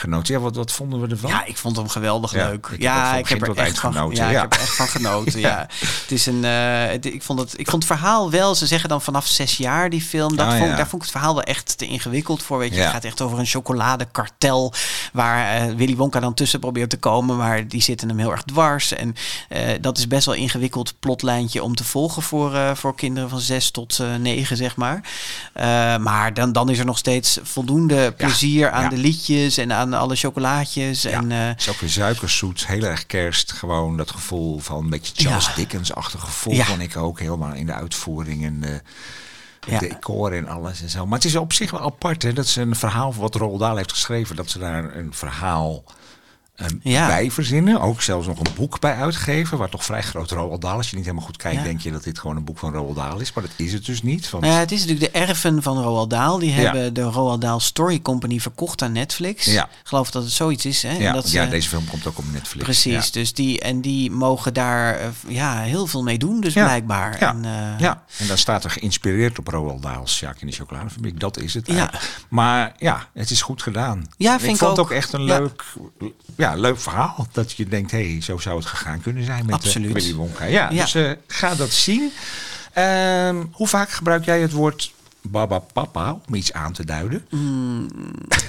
genoten. Ja, wat, wat vonden we ervan? Ja, ik vond hem geweldig leuk. Ik ja, ik heb er echt van genoten. Ja, ik heb er echt van genoten. ja. Het is een, uh, het, ik, vond het, ik vond het verhaal wel, ze zeggen dan vanaf zes jaar die film. Dat Ah, vond. Daar vond ik het verhaal wel echt te ingewikkeld voor. Weet je, het gaat echt over een chocoladekartel waar eh, Willy Wonka dan tussen probeert te komen, maar die zitten hem heel erg dwars. En eh, dat is best wel ingewikkeld plotlijntje om te volgen voor, eh, voor kinderen van zes tot eh, negen, zeg maar. Eh, maar dan, dan is er nog steeds voldoende plezier aan de liedjes en aan alle chocolaatjes. En, eh, Het is ook weer suikerzoet, heel erg kerst. Gewoon dat gevoel van een beetje Charles Ja. Dickens-achtig gevoel Ja. vond ik ook helemaal in de uitvoering en de, Ja. decor en alles en zo. Maar het is op zich wel apart hè, dat ze een verhaal wat Roald Dahl heeft geschreven, dat ze daar een verhaal Ja. bij verzinnen. Ook zelfs nog een boek bij uitgeven, waar toch vrij groot Roald Dahl. Als je niet helemaal goed kijkt, Ja. denk je dat dit gewoon een boek van Roald Dahl is. Maar dat is het dus niet. Want Nou ja, het is natuurlijk de erven van Roald Dahl. Die Ja. hebben de Roald Dahl Story Company verkocht aan Netflix. Ja. Ik geloof dat het zoiets is. Hè? ja, en dat ja, ze- deze film komt ook op Netflix. Precies, dus die, en die mogen daar eh, ja, heel veel mee doen, dus blijkbaar. Ja. En, eh, Ja, en dan staat er geïnspireerd op Roald Dahl's Sjaak in de chocoladefabriek. Dat is het eigenlijk. Maar ja, het is goed gedaan. Ja, vind ik vond het ook. ook echt een leuk, ja, leuk verhaal. Dat je denkt, hé, hey, zo zou het gegaan kunnen zijn met eh, Absoluut. Willy Wonka. Ja, Ja. dus eh, ga dat zien. Ehm, hoe vaak gebruik jij het woord Baba Papa om iets aan te duiden? mm,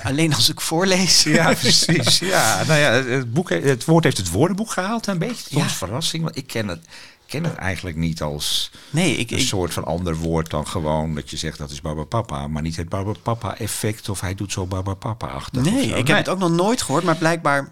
alleen als ik voorlees. [laughs] Ja, precies. Ja, nou ja, het, boek, het woord heeft het woordenboek gehaald een beetje. Tot Ja. verrassing, want ik ken het, ken het eigenlijk niet als Nee, ik, een ik, soort van ander woord dan gewoon dat je zegt dat is Baba Papa, maar niet het Baba Papa effect of hij doet zo Baba Papa achter. nee, ik heb het ook nog nooit gehoord, maar blijkbaar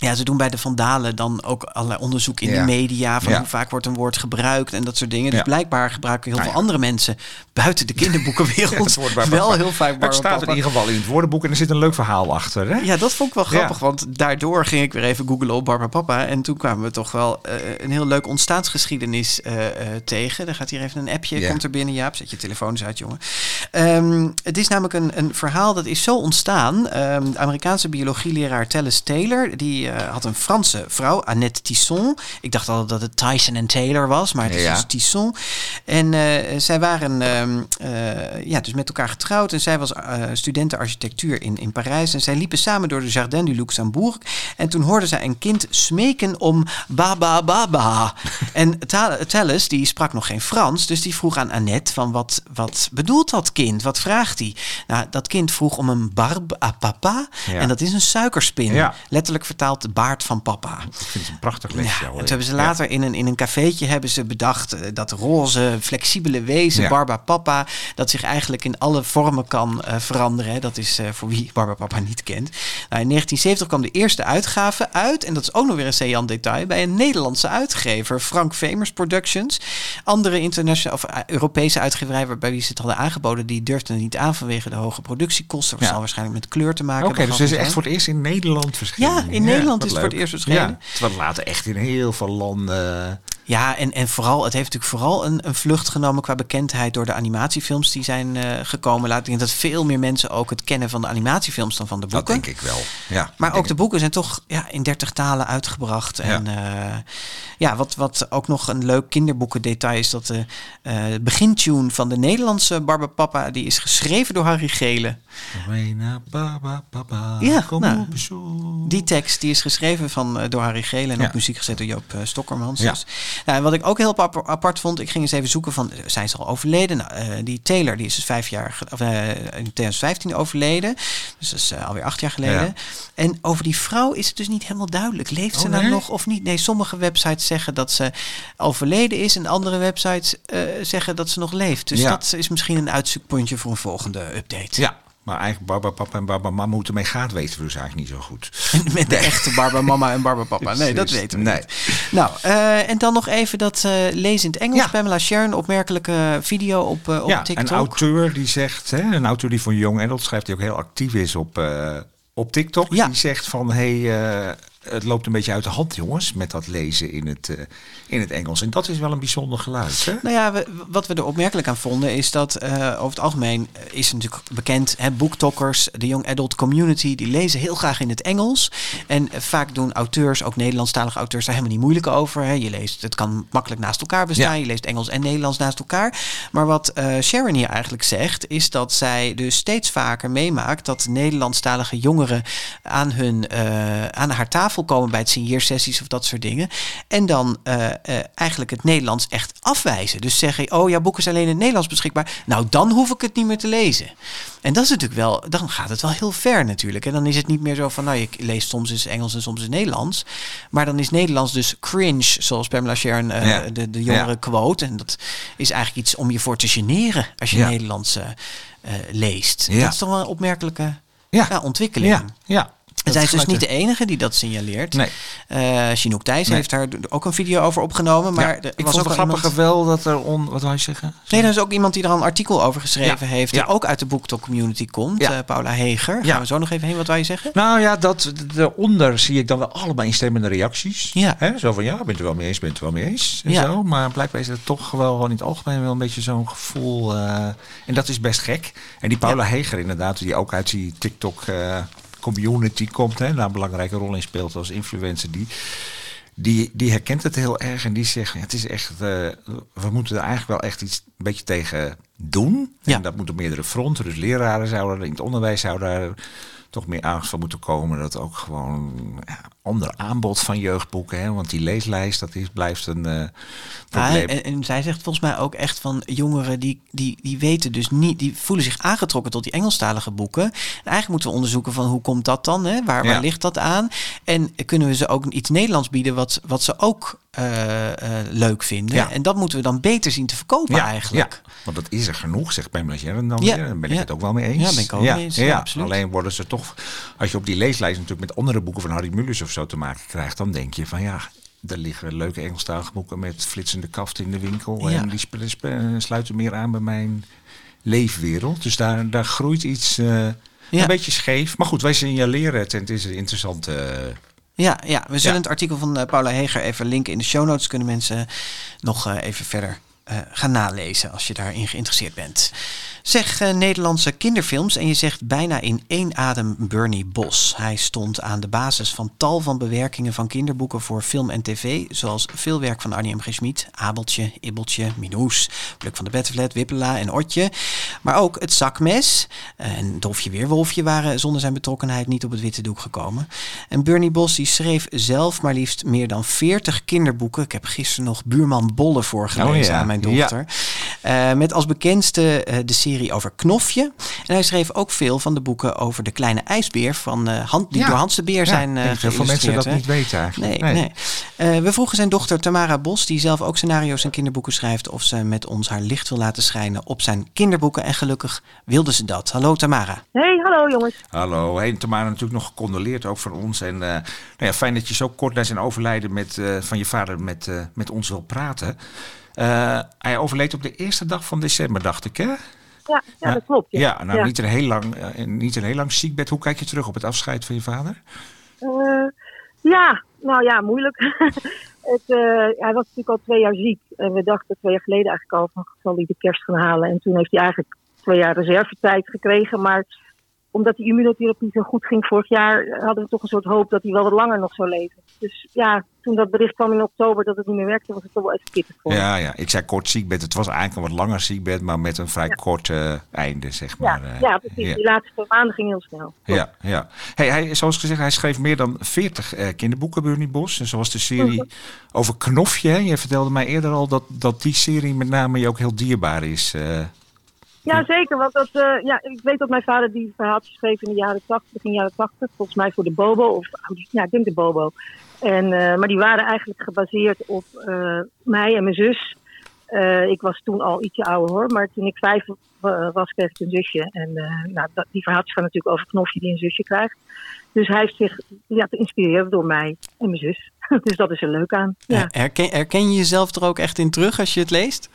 Ja, ze doen bij de Vandalen dan ook allerlei onderzoek in Ja. de media. Van Ja. hoe vaak wordt een woord gebruikt en dat soort dingen. Dus Ja. blijkbaar gebruiken heel Nou veel andere mensen buiten de [laughs] kinderboekenwereld wel heel vaak Het staat in ieder geval in het woordenboek en er zit een leuk verhaal achter. Hè? Ja, dat vond ik wel grappig, want daardoor ging ik weer even googlen op Barbapapa. En toen kwamen we toch wel eh, een heel leuk ontstaansgeschiedenis eh, eh, tegen. Er gaat hier even een appje, Ja. komt er binnen. Jaap, zet je telefoon eens uit, jongen. Ehm, het is namelijk een, een verhaal dat is zo ontstaan. Ehm, de Amerikaanse biologieleraar Tellis Taylor, die eh, had een Franse vrouw, Annette Tisson. Ik dacht altijd dat het Tyson en Taylor was, maar het is Ja. dus Tisson. En eh, zij waren ehm, eh, ja, dus met elkaar getrouwd. En zij was studenten architectuur in, in Parijs. En zij liepen samen door de Jardin du Luxembourg. En toen hoorden zij een kind smeken om baba baba. [laughs] en Tellus, die sprak nog geen Frans. Dus die vroeg aan Annette van wat, wat bedoelt dat kind? Wat vraagt hij? Nou, dat kind vroeg om een barbe à papa. Ja. En dat is een suikerspin. Ja. Letterlijk vertaald baard van papa. Ik vind het een prachtig liedje. Ja, hoor. en toen hebben ze later in, een, in een cafeetje hebben ze bedacht eh, dat roze, flexibele wezen, Ja. Barba Papa, dat zich eigenlijk in alle vormen kan eh, veranderen. hè. Dat is eh, voor wie Barba Papa niet kent. Nou, in 1970 kwam de eerste uitgave uit, en dat is ook nog weer een saillant detail, bij een Nederlandse uitgever, Frank Vemers Productions. Andere internationale of Europese uitgeverij waarbij wie ze het hadden aangeboden, die durfden het niet aan vanwege de hoge productiekosten. Dat Ja. zal waarschijnlijk met kleur te maken Oké, dus het is echt voor het eerst in Nederland verschenen. Ja, in Nederland wat is het voor het eerst verschenen. Ja, terwijl later echt in heel veel landen... Ja, en, en vooral, het heeft natuurlijk vooral een, een vlucht genomen qua bekendheid door de animatiefilms die zijn eh, gekomen. Laat ik denk dat veel meer mensen ook het kennen van de animatiefilms dan van de Dat boeken. denk ik wel. Ja, Maar ook de boeken zijn toch ja, in 30 talen uitgebracht. En ja, ja wat, wat ook nog een leuk kinderboekendetail is dat de eh, begintune van de Nederlandse Barbapapa, die is geschreven door Harry Gele. Baba, Ja, kom nou, op. Die tekst die is geschreven van, eh, door Harry Gele en Ja. op muziek gezet door Joop Stokkermans. Ja. Dus, nou, en wat ik ook heel ap- apart vond, ik ging eens even zoeken van, eh, zijn ze al overleden? Nou, eh, die Taylor die is dus vijf jaar, of, eh, in 2015 overleden. Dus dat is eh, alweer acht jaar geleden. Ja. En over die vrouw is het dus niet helemaal duidelijk. Leeft ze Oh, nou nee? nog of niet? Nee, sommige websites zeggen dat ze overleden is en andere websites eh, zeggen dat ze nog leeft. Dus Ja. dat is misschien een uitzoekpuntje voor een volgende update. Ja, maar eigenlijk Baba Papa en Baba Mama hoe het ermee gaat weten we dus eigenlijk niet zo goed. Met de echte Barba Mama en Barba Papa. Nee, dat weten we Nee. niet. Nou, eh, en dan nog even dat eh lezen in het Engels. Ja. Pamela Sharon, opmerkelijke video op, eh, op ja, TikTok. een auteur die zegt, hè, een auteur die voor Young Adult schrijft, die ook heel actief is op, op TikTok. Ja. Die zegt van, hey, het loopt een beetje uit de hand jongens, met dat lezen in het, eh, in het Engels. En dat is wel een bijzonder geluid. Hè? Nou ja, we- wat we er opmerkelijk aan vonden is dat eh, over het algemeen eh, is natuurlijk bekend, hè, boektokkers, de young adult community, die lezen heel graag in het Engels. En vaak doen auteurs, ook Nederlandstalige auteurs, daar helemaal niet moeilijk over. Hè. Je leest, het kan makkelijk naast elkaar bestaan. Ja. Je leest Engels en Nederlands naast elkaar. Maar wat Sharon hier eigenlijk zegt, is dat zij dus steeds vaker meemaakt dat Nederlandstalige jongeren aan, hun, aan haar tafel komen bij het signeersessies of dat soort dingen. En dan eh, eh, eigenlijk het Nederlands echt afwijzen. Dus zeggen, oh ja, boeken zijn alleen in het Nederlands beschikbaar. Nou, dan hoef ik het niet meer te lezen. En dat is natuurlijk wel, dan gaat het wel heel ver natuurlijk. En dan is het niet meer zo van, nou, je leest soms eens Engels en soms eens Nederlands. Maar dan is Nederlands dus cringe, zoals Pamela Sharon eh, Ja. de, de jongere Ja. quote. En dat is eigenlijk iets om je voor te generen als je Ja. Nederlands leest. Ja. Dat is toch wel een opmerkelijke ontwikkeling. Ja, ja. En zij is dus niet de enige die dat signaleert. Nee. Eh Chinook Thijs Nee. heeft daar ook een video over opgenomen. Maar Ja, er ik was vond het grappige iemand- wel dat er on... Wat wou je zeggen? Nee, er is ook iemand die er een artikel over geschreven Ja. heeft. Die Ja. ook uit de BookTok community komt. Eh, Paula Heger. Ja. Gaan we zo nog even heen. Wat wou je zeggen? Nou ja, dat, daaronder zie ik dan wel allemaal instemmende reacties. Ja. Hè? Zo van, ja, bent er wel mee eens, bent er wel mee eens. En Ja. zo. Maar blijkbaar is het toch wel gewoon in het algemeen wel een beetje zo'n gevoel. eh, en dat is best gek. En die Paula Heger inderdaad, die ook uit die TikTok community komt. Hè, daar een belangrijke rol in speelt als influencer. Die, die, die herkent het heel erg en die zegt, ja, het is echt, eh, we moeten er eigenlijk wel echt iets een beetje tegen doen. Ja. En dat moet op meerdere fronten. Dus leraren zouden, in het onderwijs zou daar toch meer aandacht van moeten komen. Dat ook gewoon ja, ander aanbod van jeugdboeken. Hè? Want die leeslijst, dat is, blijft een Ja, probleem. en, en zij zegt volgens mij ook echt van jongeren die, die, die weten dus niet, die voelen zich aangetrokken tot die Engelstalige boeken. En eigenlijk moeten we onderzoeken van hoe komt dat dan? Hè? Waar, Ja. waar ligt dat aan? En kunnen we ze ook iets Nederlands bieden wat, wat ze ook eh, eh, leuk vinden. En dat moeten we dan beter zien te verkopen ja, eigenlijk. Ja, want dat is er genoeg, zegt Pamela Sharon dan Ja, weer. Daar ben ik het ook wel mee eens. Ja, ben ik ook mee eens. Ja, absoluut. Alleen worden ze toch, als je op die leeslijst natuurlijk met andere boeken van Harry Mulisch of zo te maken krijgt, dan denk je van ja, er liggen leuke Engelstalige boeken met flitsende kaften in de winkel. Ja. En die sp- sluiten meer aan bij mijn leefwereld. Dus daar, daar groeit iets eh, een beetje scheef. Maar goed, wij signaleren het en het is een interessante... eh, Ja, ja, we zullen Ja. het artikel van eh, Paula Heger even linken in de show notes. Kunnen mensen nog eh, even verder eh, gaan nalezen als je daarin geïnteresseerd bent. Zeg eh, Nederlandse kinderfilms en je zegt bijna in één adem Bernie Bos. Hij stond aan de basis van tal van bewerkingen van kinderboeken voor film en tv. Zoals veel werk van Arnie M. G. Schmid, Abeltje, Ibbeltje, Minoes, Pluk van de Bettenvlet, Wippela en Otje. Maar ook Het Zakmes en Dolfje Weerwolfje waren zonder zijn betrokkenheid niet op het witte doek gekomen. En Bernie Bos die schreef zelf maar liefst meer dan 40 kinderboeken. Ik heb gisteren nog Buurman Bolle voorgelezen Oh ja, aan mijn dochter. Eh, met als bekendste eh, de serie over Knofje. En hij schreef ook veel van de boeken over de kleine ijsbeer van eh Hand, die Ja. door Hans de Beer Ja, zijn eh denk dat veel mensen dat hè? niet weten eigenlijk. Nee, Nee. nee. Eh, we vroegen zijn dochter Tamara Bos, die zelf ook scenario's en kinderboeken schrijft, of ze met ons haar licht wil laten schijnen op zijn kinderboeken. En gelukkig wilde ze dat. Hallo Tamara. Hey, hallo jongens. Hallo, hey, Tamara natuurlijk nog gecondoleerd ook van ons. En eh, nou ja, fijn dat je zo kort na zijn overlijden met, eh, van je vader met, met ons wil praten. Eh, hij overleed op de eerste dag van december, dacht ik, hè? Ja, ja, dat klopt. Ja, nou. Niet, een heel lang, eh, niet een heel lang ziekbed. Hoe kijk je terug op het afscheid van je vader? Eh, ja, nou ja, moeilijk. [laughs] het, hij was natuurlijk al twee jaar ziek. En we dachten twee jaar geleden eigenlijk al van zal hij de kerst gaan halen. En toen heeft hij eigenlijk twee jaar reservetijd gekregen. Maar omdat die immunotherapie zo goed ging vorig jaar, hadden we toch een soort hoop dat hij wel wat langer nog zou leven. Dus ja, toen dat bericht kwam in oktober dat het niet meer werkte, was het toch wel even pittig voor. Ja, ja, ik zei kort ziekbed. Het was eigenlijk een wat langer ziekbed, maar met een vrij kort eh, einde, zeg Ja, maar. eh. ja, precies. ja. Die laatste twee maanden ging heel snel. Ja, ja. Hey, hij, zoals gezegd, hij schreef meer dan 40 eh, kinderboeken, Bernie Bos. En zoals de serie over Knofje. hè. Je vertelde mij eerder al dat, dat die serie met name je ook heel dierbaar is. Ja, zeker. Want dat, eh, ja, ik weet dat mijn vader die verhaaltjes schreef in de jaren 80, begin jaren 80, volgens mij voor de Bobo. Of, ja, ik denk de Bobo. En, eh, maar die waren eigenlijk gebaseerd op eh, mij en mijn zus. Ik was toen al ietsje ouder hoor, maar toen ik vijf wa- was, kreeg ik een zusje. En nou, dat, die verhaaltjes gaan natuurlijk over Knofje die een zusje krijgt. Dus hij heeft zich laten inspireren door mij en mijn zus. [laughs] dus dat is er leuk aan. Ja. Herken, herken je jezelf er ook echt in terug als je het leest?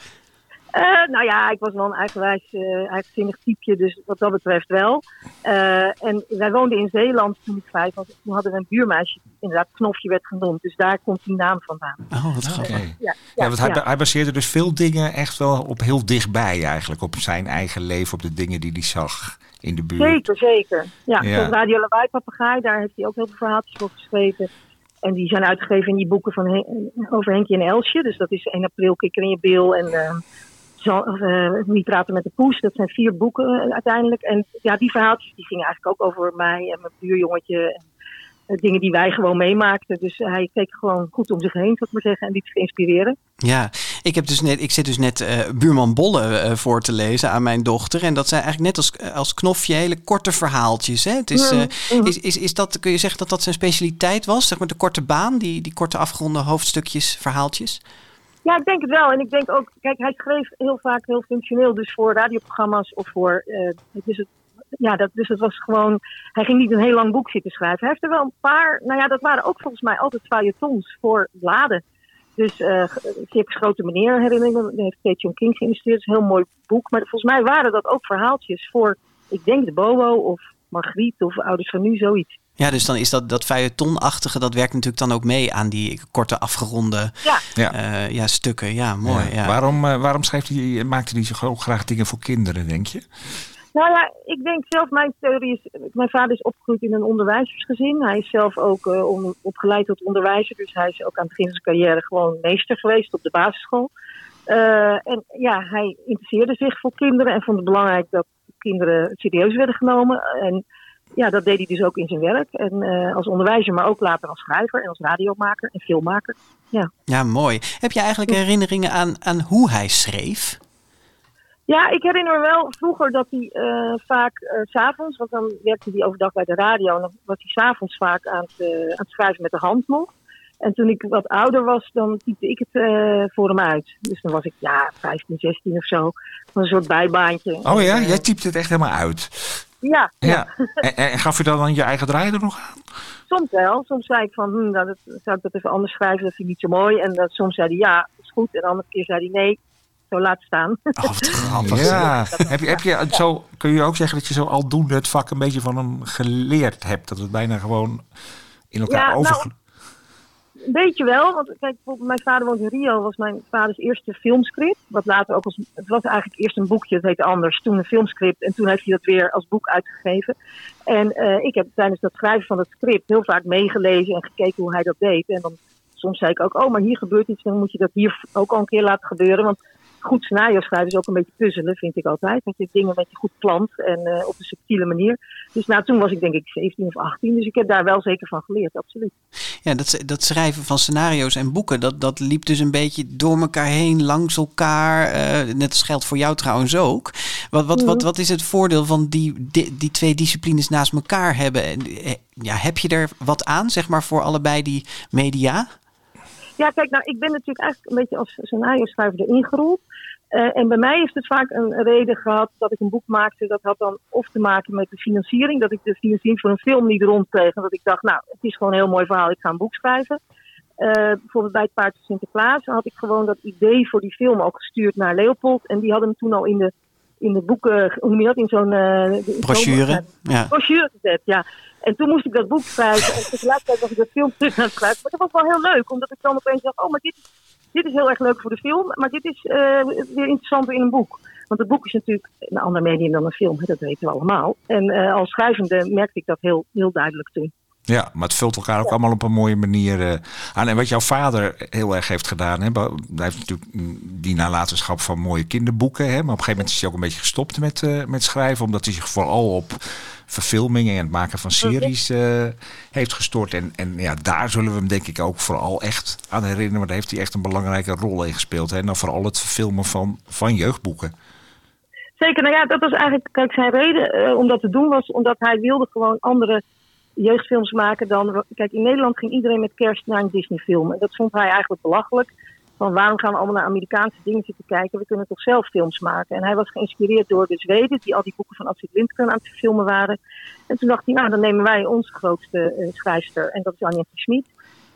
Eh, nou ja, ik was wel een eigenwijs, eh eigenzinnig typeje, dus wat dat betreft wel. Eh, en wij woonden in Zeeland toen ik vijf was. Toen hadden we een buurmeisje, die inderdaad Knofje werd genoemd. Dus daar komt die naam vandaan. Oh, wat grappig. Ja, Ja, ja, want hij, ja. hij baseerde dus veel dingen echt wel op heel dichtbij eigenlijk. Op zijn eigen leven, op de dingen die hij zag in de buurt. Zeker, zeker. Ja, Ja. zoals Radio Lawaai Papegaai, daar heeft hij ook heel veel verhaaltjes voor geschreven. En die zijn uitgegeven in die boeken van Hen- over Henkie en Elsje. Dus dat is 1 april, Kikker in je bil en eh, Wie praten met de poes. Dat zijn vier boeken eh, uiteindelijk. En ja, die verhaaltjes die gingen eigenlijk ook over mij en mijn buurjongetje. En, eh, dingen die wij gewoon meemaakten. Dus hij keek gewoon goed om zich heen, zou ik maar zeggen. En liet zich inspireren. Ja, ik, heb dus net, ik zit dus net buurman Bolle voor te lezen aan mijn dochter. En dat zijn eigenlijk net als, als knofje hele korte verhaaltjes. Hè? Het is, is, is, is dat, kun je zeggen dat dat zijn specialiteit was? Zeg maar de korte baan, die, die korte afgeronde hoofdstukjes, verhaaltjes? Ja, ik denk het wel. En ik denk ook, kijk, hij schreef heel vaak heel functioneel, dus voor radioprogramma's of voor. eh, dus, het, ja, dat, dus het was gewoon. Hij ging niet een heel lang boek zitten schrijven. Hij heeft er wel een paar. Nou ja, dat waren ook volgens mij altijd feuilletons voor bladen. Dus Circus Grote Meneer herinneringen, daar heeft Kate John King geïllustreerd. Dat is een heel mooi boek. Maar volgens mij waren dat ook verhaaltjes voor, ik denk de Bobo of Margriet of Ouders van Nu, zoiets. Ja, dus dan is dat, dat feuilletonachtige, dat werkt natuurlijk dan ook mee aan die korte afgeronde Ja. Ja. eh, ja, stukken. Ja, mooi. Ja. Ja. Waarom, eh, waarom schreef hij, maakte hij zo ook graag dingen voor kinderen, denk je? Nou ja, ik denk zelf, mijn theorie is, mijn vader is opgegroeid in een onderwijzersgezin. Hij is zelf ook eh, opgeleid tot onderwijzer, dus hij is ook aan het begin van zijn carrière gewoon meester geweest op de basisschool. Eh, en ja, hij interesseerde zich voor kinderen en vond het belangrijk dat kinderen serieus werden genomen. En ja, dat deed hij dus ook in zijn werk. En eh, als onderwijzer, maar ook later als schrijver en als radiomaker en filmmaker. Ja. ja, mooi. Heb je eigenlijk herinneringen aan, aan hoe hij schreef? Ja, ik herinner me wel vroeger dat hij eh, vaak eh, s s'avonds, want dan werkte hij overdag bij de radio, en dan was hij s'avonds vaak aan het, eh, aan het schrijven met de hand nog. En toen ik wat ouder was, dan typte ik het eh, voor hem uit. Dus dan was ik, ja, 15, 16 of zo. Een soort bijbaantje. Oh ja, jij typt het echt helemaal uit. Ja, ja. Ja. En, en gaf je dan, dan je eigen draai er nog aan? soms wel. Soms zei ik van, hm, nou, dat, zou ik dat even anders schrijven, dat vind ik niet zo mooi. En dan, soms zei hij, ja, is goed. En de andere keer zei hij, nee, zo laat staan. [laughs] Ja. Heb je, heb je zo, kun je ook zeggen dat je zo aldoende het vak een beetje van hem geleerd hebt? Dat het bijna gewoon in elkaar Ja, over... nou, Een beetje wel, want kijk, bijvoorbeeld mijn vader woont in Rio, was mijn vaders eerste filmscript. Wat later ook als, het was eigenlijk eerst een boekje, het heette anders, toen een filmscript. En toen heeft hij dat weer als boek uitgegeven. En eh, ik heb tijdens dat schrijven van het script heel vaak meegelezen en gekeken hoe hij dat deed. En dan soms zei ik ook, oh, maar hier gebeurt iets, dan moet je dat hier ook al een keer laten gebeuren. Want goed scenario schrijven is ook een beetje puzzelen, vind ik altijd. Dat je dingen een beetje goed plant en eh, op een subtiele manier. Dus nou, toen was ik denk ik 17 of 18, dus ik heb daar wel zeker van geleerd, absoluut. Ja, dat, dat schrijven van scenario's en boeken, dat, dat liep dus een beetje door elkaar heen, langs elkaar. eh, net als geldt voor jou trouwens ook. Wat, wat, wat, wat is het voordeel van die, die, die twee disciplines naast elkaar hebben? En, eh, Ja, heb je er wat aan, zeg maar, voor allebei die media? Ja, kijk, nou, ik ben natuurlijk eigenlijk een beetje als scenario schrijver erin gerold. Eh, en bij mij heeft het vaak een reden gehad dat ik een boek maakte. Dat had dan of te maken met de financiering. Dat ik de financiering voor een film niet rondkreeg. En dat ik dacht, nou, het is gewoon een heel mooi verhaal. Ik ga een boek schrijven. Eh, bijvoorbeeld bij het Paard van Sinterklaas had ik gewoon dat idee voor die film ook gestuurd naar Leopold. En die hadden hem toen al in de, in de boeken, hoe noem je dat, in zo'n... eh, zo'n- Brochure, ja. brochure gezet, ja. En toen moest ik dat boek schrijven. En tegelijkertijd was ik dat film terug aan het schrijven. Maar dat was wel heel leuk, omdat ik dan opeens dacht... oh, maar dit, dit is heel erg leuk voor de film. Maar dit is eh, weer interessanter in een boek. Want het boek is natuurlijk een ander medium dan een film. Dat weten we allemaal. En eh, als schrijvende merkte ik dat heel, heel duidelijk toen. Ja, maar het vult elkaar ook allemaal op een mooie manier eh, aan. En wat jouw vader heel erg heeft gedaan, hè, hij heeft natuurlijk mm, die nalatenschap van mooie kinderboeken, hè, maar op een gegeven moment is hij ook een beetje gestopt met, met schrijven, omdat hij zich vooral op verfilmingen en het maken van series eh, heeft gestort. En, en ja, daar zullen we hem denk ik ook vooral echt aan herinneren, want daar heeft hij echt een belangrijke rol in gespeeld. Hè, en dan vooral het verfilmen van, van jeugdboeken. Zeker, nou ja, dat was eigenlijk, kijk, zijn reden eh, om dat te doen was omdat hij wilde gewoon andere jeugdfilms maken dan. Kijk, in Nederland ging iedereen met kerst naar een Disney-film. En dat vond hij eigenlijk belachelijk. Van waarom gaan we allemaal naar Amerikaanse dingen zitten kijken? We kunnen toch zelf films maken. En hij was geïnspireerd door de Zweden, die al die boeken van Astrid Lindgren aan het filmen waren. En toen dacht hij, nou, dan nemen wij onze grootste eh, schrijfster. En dat is Anja Smit.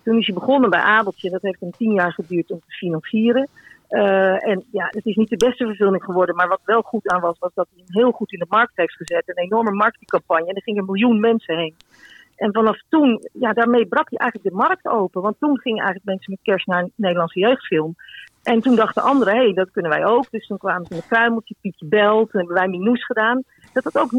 Toen is hij begonnen bij Abeltje. Dat heeft hem tien jaar geduurd om te financieren. Eh, en ja, het is niet de beste verfilming geworden. Maar wat wel goed aan was, was dat hij hem heel goed in de markt heeft gezet. Een enorme marketingcampagne. En er gingen een miljoen mensen heen. En vanaf toen, ja, daarmee brak hij eigenlijk de markt open. Want toen gingen eigenlijk mensen met kerst naar een Nederlandse jeugdfilm. En toen dachten anderen, hé, hey, dat kunnen wij ook. Dus toen kwamen ze met Kruimeltje, Pietje Belt, en hebben wij Minoes gedaan. Dat had ook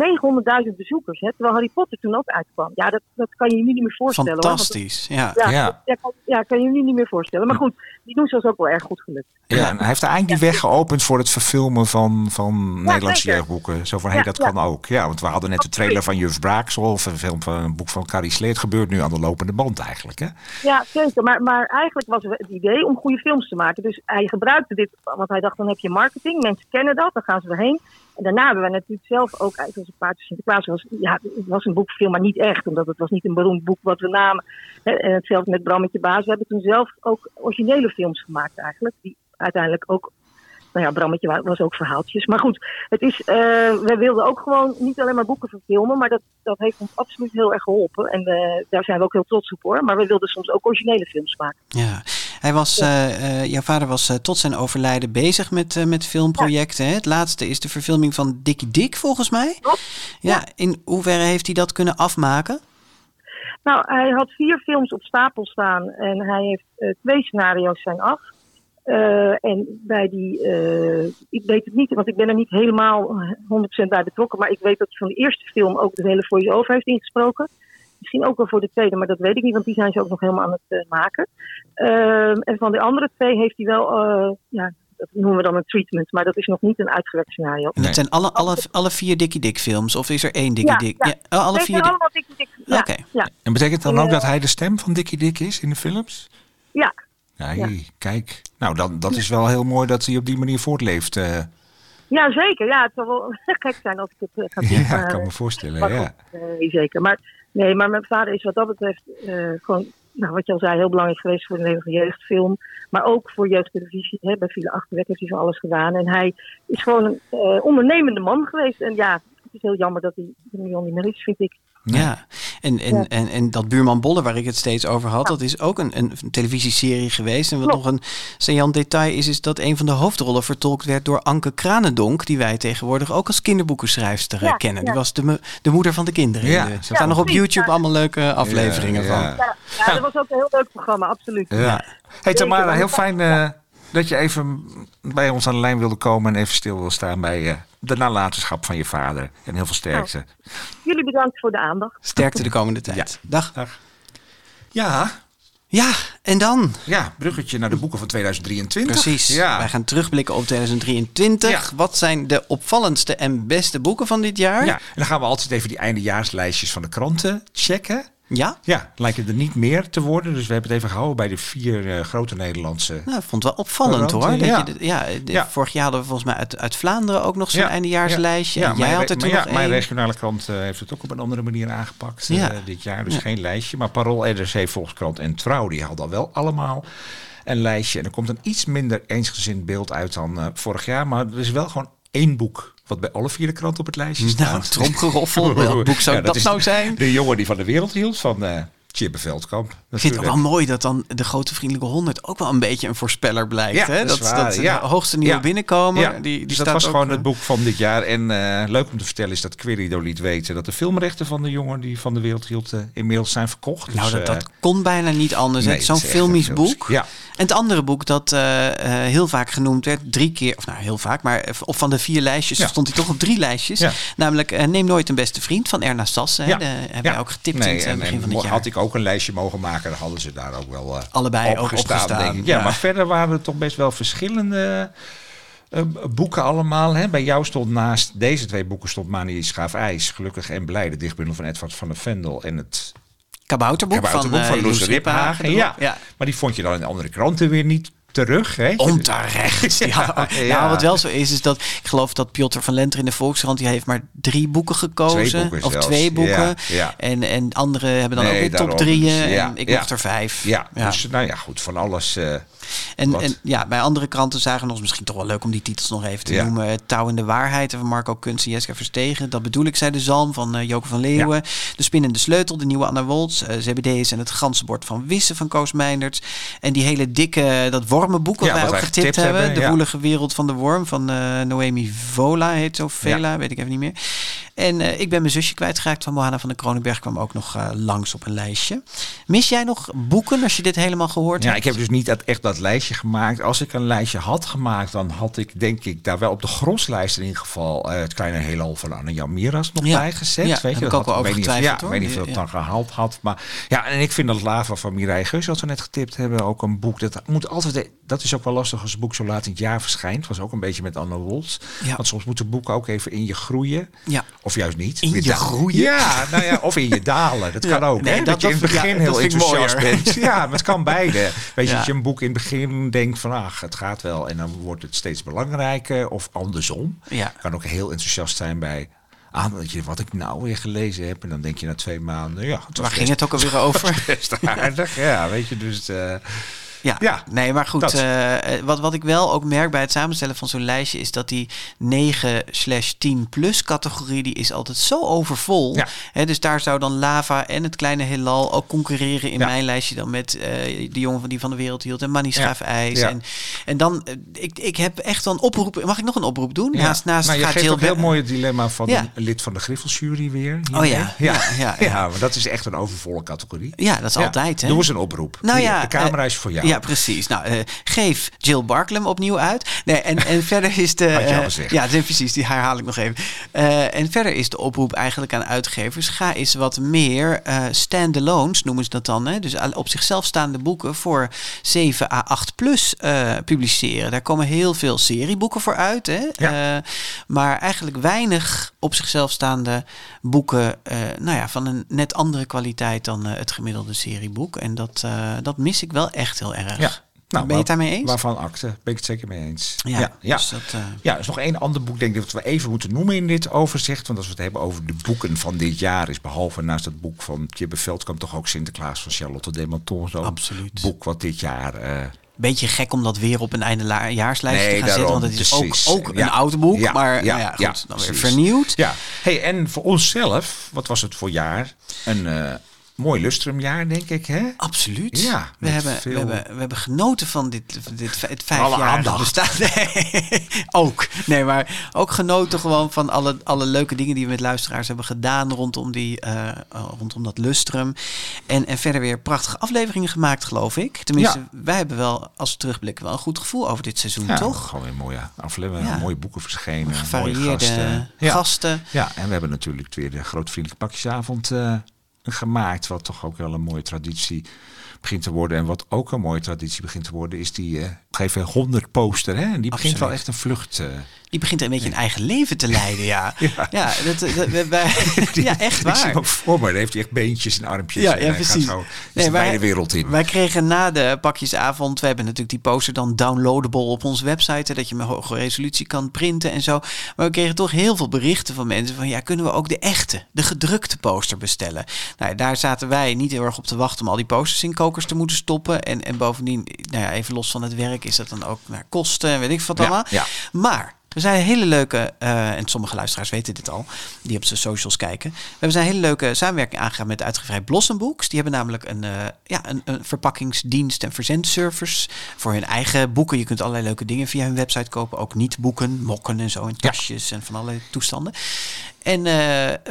900.000 bezoekers, hè, terwijl Harry Potter toen ook uitkwam. Ja, dat, dat kan je je nu niet meer voorstellen. hoor, dat- Fantastisch, ja. ja, Ja. dat- ja, kan, ja, kan je je nu niet meer voorstellen. Maar goed, Minoes was ook wel erg goed gelukt. Ja, en hij heeft eigenlijk die weg geopend voor het verfilmen van, van Nederlandse zeker. jeugdboeken. Zo van, hé, Ja, dat ja. kan ook. Ja, want we hadden net de trailer van Juf Braaksel, of een film van een boek van Carrie Sleet. gebeurt nu aan de lopende band eigenlijk, hè? Ja, zeker. Maar, maar eigenlijk was het idee om goede films te maken. Dus hij gebruikte dit, want hij dacht, dan heb je marketing. Mensen kennen dat, dan gaan ze erheen. En daarna hebben wij natuurlijk zelf ook, eigenlijk als een paard van Sinterklaas was, ja, het was een boekfilm, maar niet echt. Omdat het was niet een beroemd boek wat we namen. En hetzelfde met Brammetje Baas. We hebben toen zelf ook originele films gemaakt eigenlijk. Die uiteindelijk ook, nou ja, Brammetje wa- was ook verhaaltjes. Maar goed, het is, we wilden ook gewoon niet alleen maar boeken verfilmen. Maar dat, dat heeft ons absoluut heel erg geholpen. En eh, daar zijn we ook heel trots op hoor. Maar we wilden soms ook originele films maken. Ja, hij was, eh, eh, jouw vader was eh, tot zijn overlijden bezig met, met filmprojecten. Hè? Het laatste is de verfilming van Dikkie Dik, volgens mij. Ja, in hoeverre heeft hij dat kunnen afmaken? Nou, hij had vier films op stapel staan en hij heeft twee scenario's zijn af. En bij die, ik weet het niet, want ik ben er niet helemaal 100% bij betrokken, maar ik weet dat hij van de eerste film ook de hele voice-over heeft ingesproken. Misschien ook wel voor de tweede, maar dat weet ik niet, want die zijn ze ook nog helemaal aan het eh, maken. Eh, en van de andere twee heeft hij wel, eh, ja, dat noemen we dan een treatment, maar dat is nog niet een uitgewerkt scenario. En Dat zijn alle, alle, alle vier Dikkie Dik films? Of is er één Dikkie Ja, Dik? ja. oh, alle Nee, vier allemaal Dikkie Dik. Ja, Oké. ja, En betekent dan ook dat hij de stem van Dikkie Dik is in de films? ja. Nee, Ja. kijk. Nou, dan, dat is wel heel mooi dat hij op die manier voortleeft. eh. Ja, zeker. Ja, het zal wel [laughs] gek zijn als ik het eh, ga doen. ja, ik kan me voorstellen. maar Ja. goed, nee, zeker. Maar, nee, maar mijn vader is wat dat betreft eh, gewoon nou, wat je al zei, heel belangrijk geweest voor de Nederlandse jeugdfilm. Maar ook voor jeugdtelevisie. Hè. Bij Vele Achterwek heeft hij van alles gedaan. En hij is gewoon een eh, ondernemende man geweest. En ja, het is heel jammer dat hij nu al niet meer is, vind ik. Ja, en, en, Ja. En, en dat Buurman Bolle waar ik het steeds over had, dat is ook een, een televisieserie geweest. En wat Klopt. nog een saillant detail is, is dat een van de hoofdrollen vertolkt werd door Anke Kranendonk, die wij tegenwoordig ook als kinderboekenschrijfster eh, Ja, kennen. ja. Die was de, de moeder van de kinderen. Ja. Er Ja, staan nog op YouTube ja. allemaal leuke afleveringen Ja, van. ja. Dat was ook een heel leuk programma, absoluut. Ja. Hey Tamara, heel fijn eh, dat je even bij ons aan de lijn wilde komen en even stil wil staan bij eh, de nalatenschap van je vader. En heel veel sterkte. Jullie bedankt voor de aandacht. Sterkte de komende tijd. Dag. Ja. Ja, en dan? Ja, bruggetje naar de boeken van 2023. Precies. Ja. Wij gaan terugblikken op 2023. Wat zijn de opvallendste en beste boeken van dit jaar? Ja, en dan gaan we altijd even die eindejaarslijstjes van de kranten checken. Ja? Ja, lijken er niet meer te worden. Dus we hebben het even gehouden bij de vier eh, grote Nederlandse. Nou, ik vond het wel opvallend hoor. Dat ja. je ja, Ja. Vorig jaar hadden we volgens mij uit, uit Vlaanderen ook nog zo'n eindejaarslijstje. Ja, en jij had er toen ja, mijn regionale krant eh, heeft het ook op een andere manier aangepakt eh, Ja. dit jaar. Dus Ja. geen lijstje. Maar Parool, NRC, Volkskrant en Trouw, die hadden al wel allemaal een lijstje. En er komt een iets minder eensgezind beeld uit dan vorig jaar. Maar er is wel gewoon één boek wat bij alle vier de kranten op het lijstje Nou, staat. tromgeroffel. [laughs] Welk boek zou dat is nou zijn? De jongen die van de wereld hield van eh Chibbe Veldkamp. Ik vind het ook wel mooi dat dan de grote vriendelijke honderd ook wel een beetje een voorspeller blijkt. Ja, hè? dat Dat, dat, de hoogste nieuwe Ja. binnenkomen. Ja, Die, die dus dat staat was ook, gewoon eh, het boek van dit jaar. En eh, leuk om te vertellen is dat Querido liet weten dat de filmrechten van de jongen die van de wereld hield eh, inmiddels zijn verkocht. Nou, Dus, dat, eh, dat kon bijna niet anders. nee. Zo'n filmisch boek. En het andere boek dat eh, eh, heel vaak genoemd werd, drie keer, of nou heel vaak, maar op van de vier lijstjes stond hij toch op drie lijstjes. Namelijk eh, Neem nooit een beste vriend van Erna Sassen. hè. De hebben wij ook getipt Nee, in het eh, begin en van het jaar. had ik ook een lijstje mogen maken, dan hadden ze daar ook wel eh, Allebei ook opgestaan, opgestaan, denk ik. Ja, ja. maar verder waren er toch best wel verschillende eh, boeken allemaal. Hè. Bij jou stond naast deze twee boeken stond Mani Schaaf IJs, Gelukkig en Blij, de dichtbundel van Edward van der Vendel en het Kabouterboek, Kabouterboek van, van, eh, Loes Loes Riphagen. Riphagen. Ja. Ja. maar die vond je dan in de andere kranten weer niet terug. Hè? Onterecht. [laughs] Ja, ja. Nou, wat wel zo is, is dat ik geloof dat Piotr van Lenter in de Volkskrant, die heeft maar drie boeken gekozen. Twee boeken of zelfs. twee boeken. Ja. En, en anderen hebben dan Nee, ook weer top drieën. En ik mocht er vijf. Ja, Ja. dus nou ja, goed, van alles. eh, En, wat. en ja, bij andere kranten zagen we nog misschien toch wel leuk om die titels nog even te Ja. noemen. Touw in de waarheid van Marco Kunst en Jeska Verstegen. Dat bedoel ik, zei de Zalm van eh Joke van Leeuwen. De Spinnende Sleutel, de nieuwe Anna Woltz. eh ZBD's en het Ganzenbord van Wissen van Koos Meinderts. En die hele dikke, dat wormenboek wat Ja, wij wat ook getipt hebben. hebben, de woelige wereld van de worm van eh, Noemi Vola heet zo. Vela, weet ik even niet meer. En eh, ik ben mijn zusje kwijtgeraakt van Mohana van de Kronenberg. Kwam ook nog eh, langs op een lijstje. Mis jij nog boeken als je dit helemaal gehoord Ja, hebt? ik heb dus niet dat, echt dat lijstje gemaakt. Als ik een lijstje had gemaakt, dan had ik denk ik daar wel op de groslijst in ieder geval eh, het kleine heelal van Anne-Jan Miras nog Ja. bij gezet. Ja, weet je, heb ik dat ook wel over getwijfeld, Ja, ik weet niet of het Ja. dan gehaald had. Maar ja, en ik vind dat Lava van Mireille Geus, wat we net getipt hebben, ook een boek. Dat moet altijd, dat is ook wel lastig als een boek zo laat in het jaar verschijnt. Was ook een beetje met Anne Woltz. Ja. Want soms moeten boeken ook even in je groeien. Ja. Of juist niet. In je da- groeien? Ja, nou ja, of in je dalen. Dat Ja. kan ook. Nee, hè? dat- Dat, je in het ja, begin heel enthousiast bent. [laughs] Ja, maar het kan beide. Weet je, Ja. dat je een boek in het begin denkt van, ach, het gaat wel. En dan wordt het steeds belangrijker. Of andersom. Ja. kan ook heel enthousiast zijn bij... Ah, dat je, wat ik nou weer gelezen heb. En dan denk je na twee maanden, ja... Waar ging best- het ook alweer over? [laughs] Best aardig, ja, weet je. Dus eh, Ja, Ja, nee, maar goed. eh, eh, wat, wat ik wel ook merk bij het samenstellen van zo'n lijstje is dat die 9 slash 10 plus categorie, die is altijd zo overvol. Ja. Hè, dus daar zou dan Lava en het kleine heelal ook concurreren in Ja. mijn lijstje dan met eh de jongen van die van de wereld hield en Manny Schaaf IJs. Ja. En, en dan, ik, ik heb echt een oproep. Mag ik nog een oproep doen? ja. Naast, naast maar je gaat geeft Jill ook heel mooi het dilemma van een lid van de Griffelsjury weer. Oh hiermee. ja, ja, ja, ja. maar dat is echt een overvolle categorie. Ja, dat is altijd. Hè? Doe eens een oproep. Nou ja, de camera is voor jou. Ja, precies. Nou, eh, geef Jill Barklem opnieuw uit. Nee, en, en verder is de. [laughs] Had je al eh, gezegd. ja, precies. Die herhaal ik nog even. Eh, en verder is de oproep eigenlijk aan uitgevers: ga eens wat meer eh standalones, noemen ze dat dan. Hè? Dus al- op zichzelf staande boeken voor 7 à 8 plus publiceren. Daar komen heel veel serieboeken voor uit. Hè? Ja. Maar eigenlijk weinig op zichzelf staande boeken. nou ja, van een net andere kwaliteit dan het gemiddelde serieboek. En dat, dat mis ik wel echt heel erg. Ja. ben je het daarmee eens? Waarvan akte, ben ik het zeker mee eens. Ja, ja. Dus dat, uh... ja, er is nog één ander boek, denk ik, dat we even moeten noemen in dit overzicht. Want als we het hebben over de boeken van dit jaar, is behalve naast het boek van Tjibbe Veldkamp toch ook Sinterklaas van Charlotte de Menton. Zo'n Absoluut. boek wat dit jaar. Uh, Beetje gek om dat weer op een eindejaarslijst nee, te gaan daarom, zetten. Want het is ook, precies. ook Ja. een oud boek. Ja, maar ja, nou ja, goed, ja, dan weer precies. vernieuwd. Ja, hey, en voor onszelf, wat was het voor jaar? Een eh, mooi lustrumjaar, denk ik, hè? Absoluut. Ja, we hebben, veel- we, hebben, we hebben genoten van dit, dit het vijf Alle jaar aandacht. bestaan. [laughs] Nee, ook. Nee, maar ook genoten gewoon van alle, alle leuke dingen die we met luisteraars hebben gedaan rondom, die, eh, eh, rondom dat lustrum. En, en verder weer prachtige afleveringen gemaakt, geloof ik. Tenminste, wij hebben wel, als we terugblikken, wel een goed gevoel over dit seizoen, Ja, toch? Gewoon weer mooie afleveringen, Ja. mooie boeken verschenen, mooie Gevarieerde gasten. gasten. Ja, en we hebben natuurlijk weer de grote vriendelijke pakjesavond eh, gemaakt, wat toch ook wel een mooie traditie begint te worden. En wat ook een mooie traditie begint te worden, is die eh geven 100 poster. Hè? En die begint wel echt een vlucht. eh, Die begint een beetje een eigen leven te leiden, ja. [laughs] Ja. ja, dat, dat, wij- wij- [laughs] ja echt Ik zie waar. hem ook voor heeft hij echt beentjes en armpjes. Ja, en ja precies. Gaat zo, Nee, de wij- beide wereld in. Wij kregen na de pakjesavond, we hebben natuurlijk die poster dan downloadable op onze website, hè, dat je met hoge resolutie kan printen en zo. Maar we kregen toch heel veel berichten van mensen van, ja, kunnen we ook de echte, de gedrukte poster bestellen? Nou, daar zaten wij niet heel erg op te wachten om al die posters in kokers te moeten stoppen. En, en bovendien, nou ja, even los van het werk, is dat dan ook naar kosten en weet ik wat allemaal. ja. Maar we zijn hele leuke, eh, en sommige luisteraars weten dit al, die op zijn socials kijken. We hebben zijn een hele leuke samenwerking aangegaan met de uitgeverij Blossom Books. Die hebben namelijk een, eh, ja, een, een verpakkingsdienst en verzendservice voor hun eigen boeken. Je kunt allerlei leuke dingen via hun website kopen. Ook niet boeken, mokken en zo, en tasjes en van allerlei toestanden. En eh,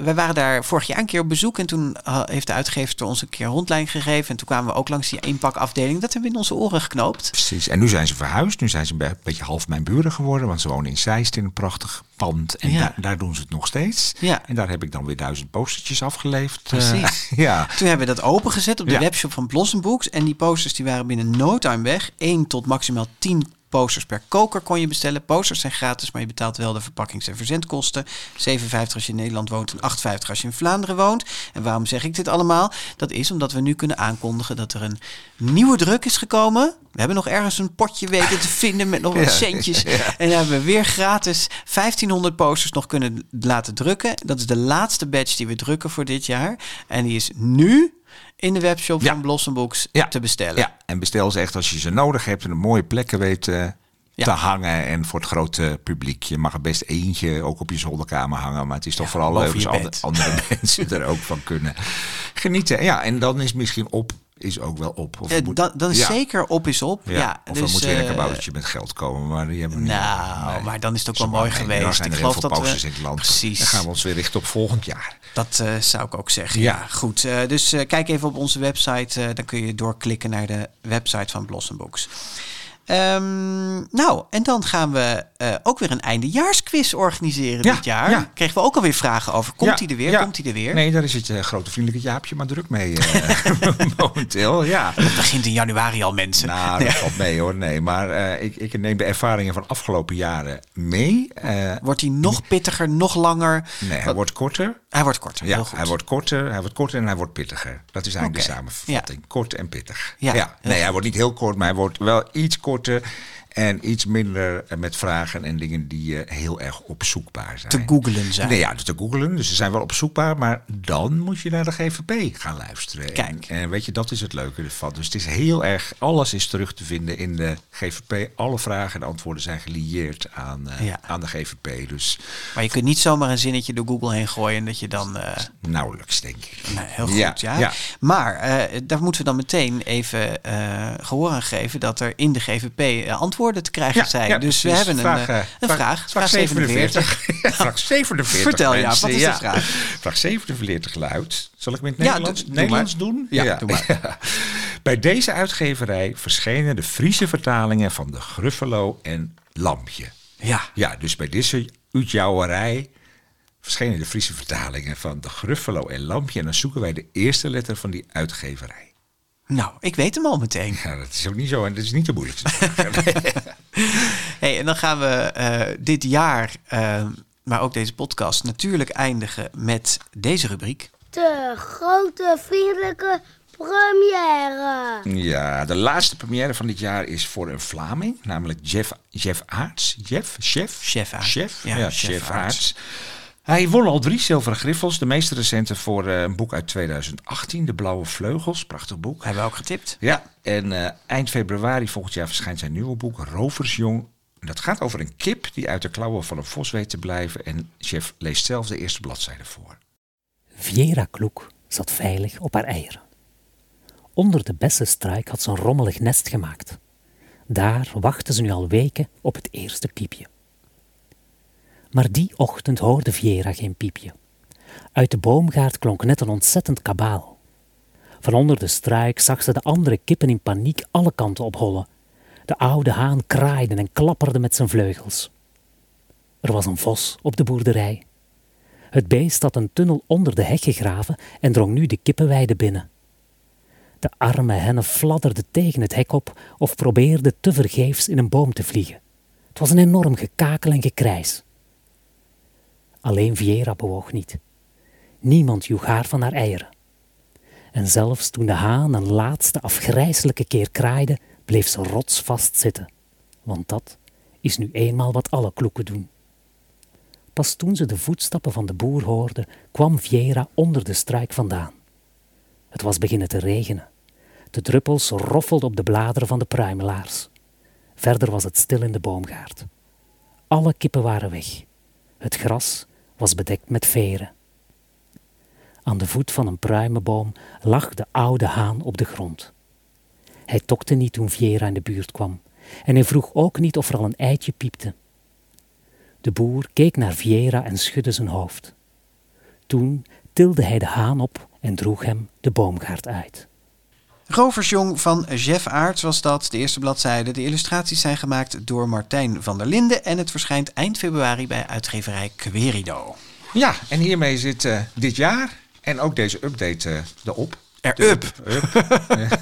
wij waren daar vorig jaar een keer op bezoek. En toen eh, heeft de uitgever ons een keer een rondleiding gegeven. En toen kwamen we ook langs die eenpakafdeling. Dat hebben we in onze oren geknoopt. Precies. En nu zijn ze verhuisd. Nu zijn ze een be- beetje half mijn buren geworden. Want ze wonen in Zeist in een prachtig pand. En Ja. daar, daar doen ze het nog steeds. Ja. En daar heb ik dan weer duizend postertjes afgeleefd. Eh, Precies. [laughs] ja. Toen hebben we dat opengezet op de Ja. webshop van Blossom Books. En die posters die waren binnen no time weg. 1 tot maximaal 10 posters per koker kon je bestellen. Posters zijn gratis, maar je betaalt wel de verpakkings- en verzendkosten. 7,50 als je in Nederland woont en 8,50 als je in Vlaanderen woont. En waarom zeg ik dit allemaal? Dat is omdat we nu kunnen aankondigen dat er een nieuwe druk is gekomen. We hebben nog ergens een potje weten te [laughs] vinden met nog wat Ja, centjes. ja. En dan hebben we weer gratis 1500 posters nog kunnen laten drukken. Dat is de laatste batch die we drukken voor dit jaar. En die is nu in de webshop van Blossom Books te bestellen. Ja, en bestel ze echt als je ze nodig hebt en op mooie plekken weet eh, te hangen. En voor het grote publiek. Je mag er best eentje ook op je zolderkamer hangen. Maar het is toch vooral leuk als andere [laughs] mensen er ook van kunnen genieten. Ja, en dan is misschien op, is ook wel op. Of Eh, moet- dan, dan is ja. zeker op is op. Ja, Ja, of er dus, moet weer een eh, met geld komen, maar die hebben we niet. Nou, maar dan is het ook wel mooi geweest. Dan Ik geloof dat we- posters in het land. Precies. Dan gaan we ons weer richten op volgend jaar. Dat eh, zou ik ook zeggen. Ja, goed. Dus kijk even op onze website. dan kun je doorklikken naar de website van Blossom Books. Ehm, nou, en dan gaan we eh, ook weer een eindejaarsquiz organiseren Ja, dit jaar. ja. Kregen we ook alweer vragen over. Komt Ja, hij er weer? Komt hij er weer? Nee, daar is het eh, grote vriendelijke Jaapje maar druk mee eh, [laughs] momenteel. Ja. Het begint in januari al, mensen. Nou, dat valt mee hoor. Nee, maar ik, ik neem de ervaringen van afgelopen jaren mee. Wordt hij nog pittiger, nog langer? nee, hij wordt korter. Hij wordt korter, Ja, heel goed. hij wordt korter, hij wordt korter en hij wordt pittiger. Dat is eigenlijk de samenvatting. Kort en pittig. Ja, Nee, hij wordt niet heel kort, maar hij wordt wel iets korter Angebote en iets minder eh, met vragen en dingen die eh, heel erg opzoekbaar zijn. Te googlen zijn. Nee, ja, te googlen. Dus ze zijn wel opzoekbaar, maar dan moet je naar de GVP gaan luisteren. Kijk. En, en weet je, dat is het leuke ervan. Dus het is heel erg, alles is terug te vinden in de GVP. Alle vragen en antwoorden zijn gelieerd aan, eh, Ja. aan de GVP. Dus Maar je kunt niet zomaar een zinnetje door Google heen gooien en dat je dan. eh, nauwelijks, denk ik. Heel goed, Ja, ja. ja. Maar daar moeten we dan meteen even eh gehoor aan geven dat er in de GVP eh, antwoorden te krijgen Ja, zijn. ja, dus we hebben een Vraag, eh, eh, een vraag- vraag. vraag 47. [laughs] Ja, vraag 47. Vertel ja, wat is de vraag? Vraag 47 luidt. Zal ik met Nederlands, Nederlands doen? Ja, doe maar. [laughs] Bij deze uitgeverij verschenen de Friese vertalingen van de Gruffalo en Lampje. Ja. Ja, dus bij deze uitjouwerij verschenen de Friese vertalingen van de Gruffalo en Lampje. En dan zoeken wij de eerste letter van die uitgeverij. Nou, ik weet hem al meteen. Ja, dat is ook niet zo en dat is niet te moeilijk. [laughs] Hey, en dan gaan we eh, dit jaar, eh, maar ook deze podcast, natuurlijk eindigen met deze rubriek. De grote vriendelijke Première. Ja, de laatste première van dit jaar is voor een Vlaming, namelijk Jeff, Jeff Aarts. Jeff? Chef? Chef Aarts. Chef? Ja, Ja, Chef Chef Aarts. Aarts. Hij won al drie zilveren griffels. De meest recente voor eh, een boek uit 2018, De Blauwe Vleugels. Prachtig boek. Hebben we ook getipt. Ja, en eh, eind februari volgend jaar verschijnt zijn nieuwe boek, Roversjong. Dat gaat over een kip die uit de klauwen van een vos weet te blijven. En chef leest zelf de eerste bladzijde voor. Viera Kloek zat veilig op haar eieren. Onder de bessenstruik had ze een rommelig nest gemaakt. Daar wachtte ze nu al weken op het eerste piepje. Maar die ochtend hoorde Viera geen piepje. Uit de boomgaard klonk net een ontzettend kabaal. Van onder de struik zag ze de andere kippen in paniek alle kanten ophollen. De oude haan kraaide en klapperde met zijn vleugels. Er was een vos op de boerderij. Het beest had een tunnel onder de heg gegraven en drong nu de kippenweide binnen. De arme hennen fladderden tegen het hek op of probeerden tevergeefs in een boom te vliegen. Het was een enorm gekakel en gekrijs. Alleen Viera bewoog niet. Niemand joeg haar van haar eieren. En zelfs toen de haan een laatste afgrijselijke keer kraaide, bleef ze rotsvast zitten. Want dat is nu eenmaal wat alle kloeken doen. Pas toen ze de voetstappen van de boer hoorde, kwam Viera onder de struik vandaan. Het was beginnen te regenen. De druppels roffelden op de bladeren van de pruimelaars. Verder was het stil in de boomgaard. Alle kippen waren weg. Het gras was bedekt met veren. Aan de voet van een pruimenboom lag de oude haan op de grond. Hij tokte niet toen Viera in de buurt kwam en hij vroeg ook niet of er al een eitje piepte. De boer keek naar Viera en schudde zijn hoofd. Toen tilde hij de haan op en droeg hem de boomgaard uit. Roversjong van Jeff Aarts was dat. De eerste bladzijde. De illustraties zijn gemaakt door Martijn van der Linden. En het verschijnt eind februari bij uitgeverij Querido. Ja, en hiermee zit eh, dit jaar en ook deze update eh, erop. Erop. [laughs] Up.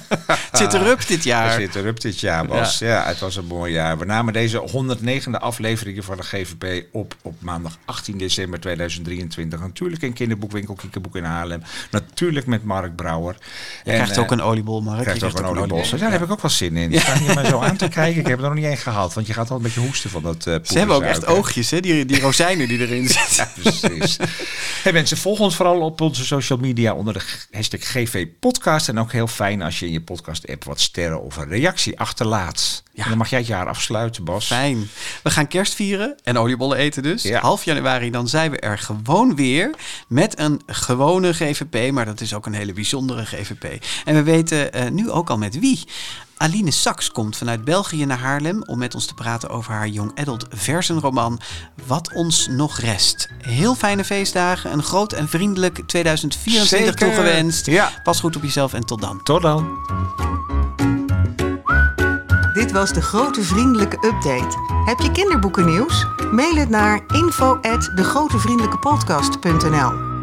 Het zit erop dit jaar. Het zit erop dit jaar, Bas. Ja. het was een mooi jaar. We namen deze 109e aflevering van de GVP op op maandag 18 december 2023. Natuurlijk in kinderboekwinkel Kiekenboek in Haarlem. Natuurlijk met Mark Brouwer. Je krijgt ook een oliebol, Mark. Krijgt Je ook een krijgt oliebol. Ja, daar heb ik ook wel zin in. Ja. Sta je me zo aan te [laughs] kijken? Ik heb er nog niet één gehad, want je gaat al een beetje hoesten van dat uh, Ze hebben ook echt oogjes, hè? Die, die rozijnen die erin [laughs] zitten. Ja, precies. hey mensen, volg ons vooral op onze social media onder de hashtag GV Podcast. En ook heel fijn als je in je podcast-app wat sterren of een reactie achterlaat. Ja. En dan mag jij het jaar afsluiten, Bas. Fijn. We gaan kerst vieren en oliebollen eten dus. Half januari, dan zijn we er gewoon weer met een gewone GVP. Maar dat is ook een hele bijzondere GVP. En we weten uh, nu ook al met wie. Aline Saks komt vanuit België naar Haarlem om met ons te praten over haar young adult versenroman Wat ons nog rest. Heel fijne feestdagen, een groot en vriendelijk 2024 Zeker. toegewenst. Ja. Pas goed op jezelf en tot dan. Tot dan. Dit was de grote vriendelijke update. Heb je kinderboeken nieuws? Mail het naar info@degrotevriendelijkepodcast.nl.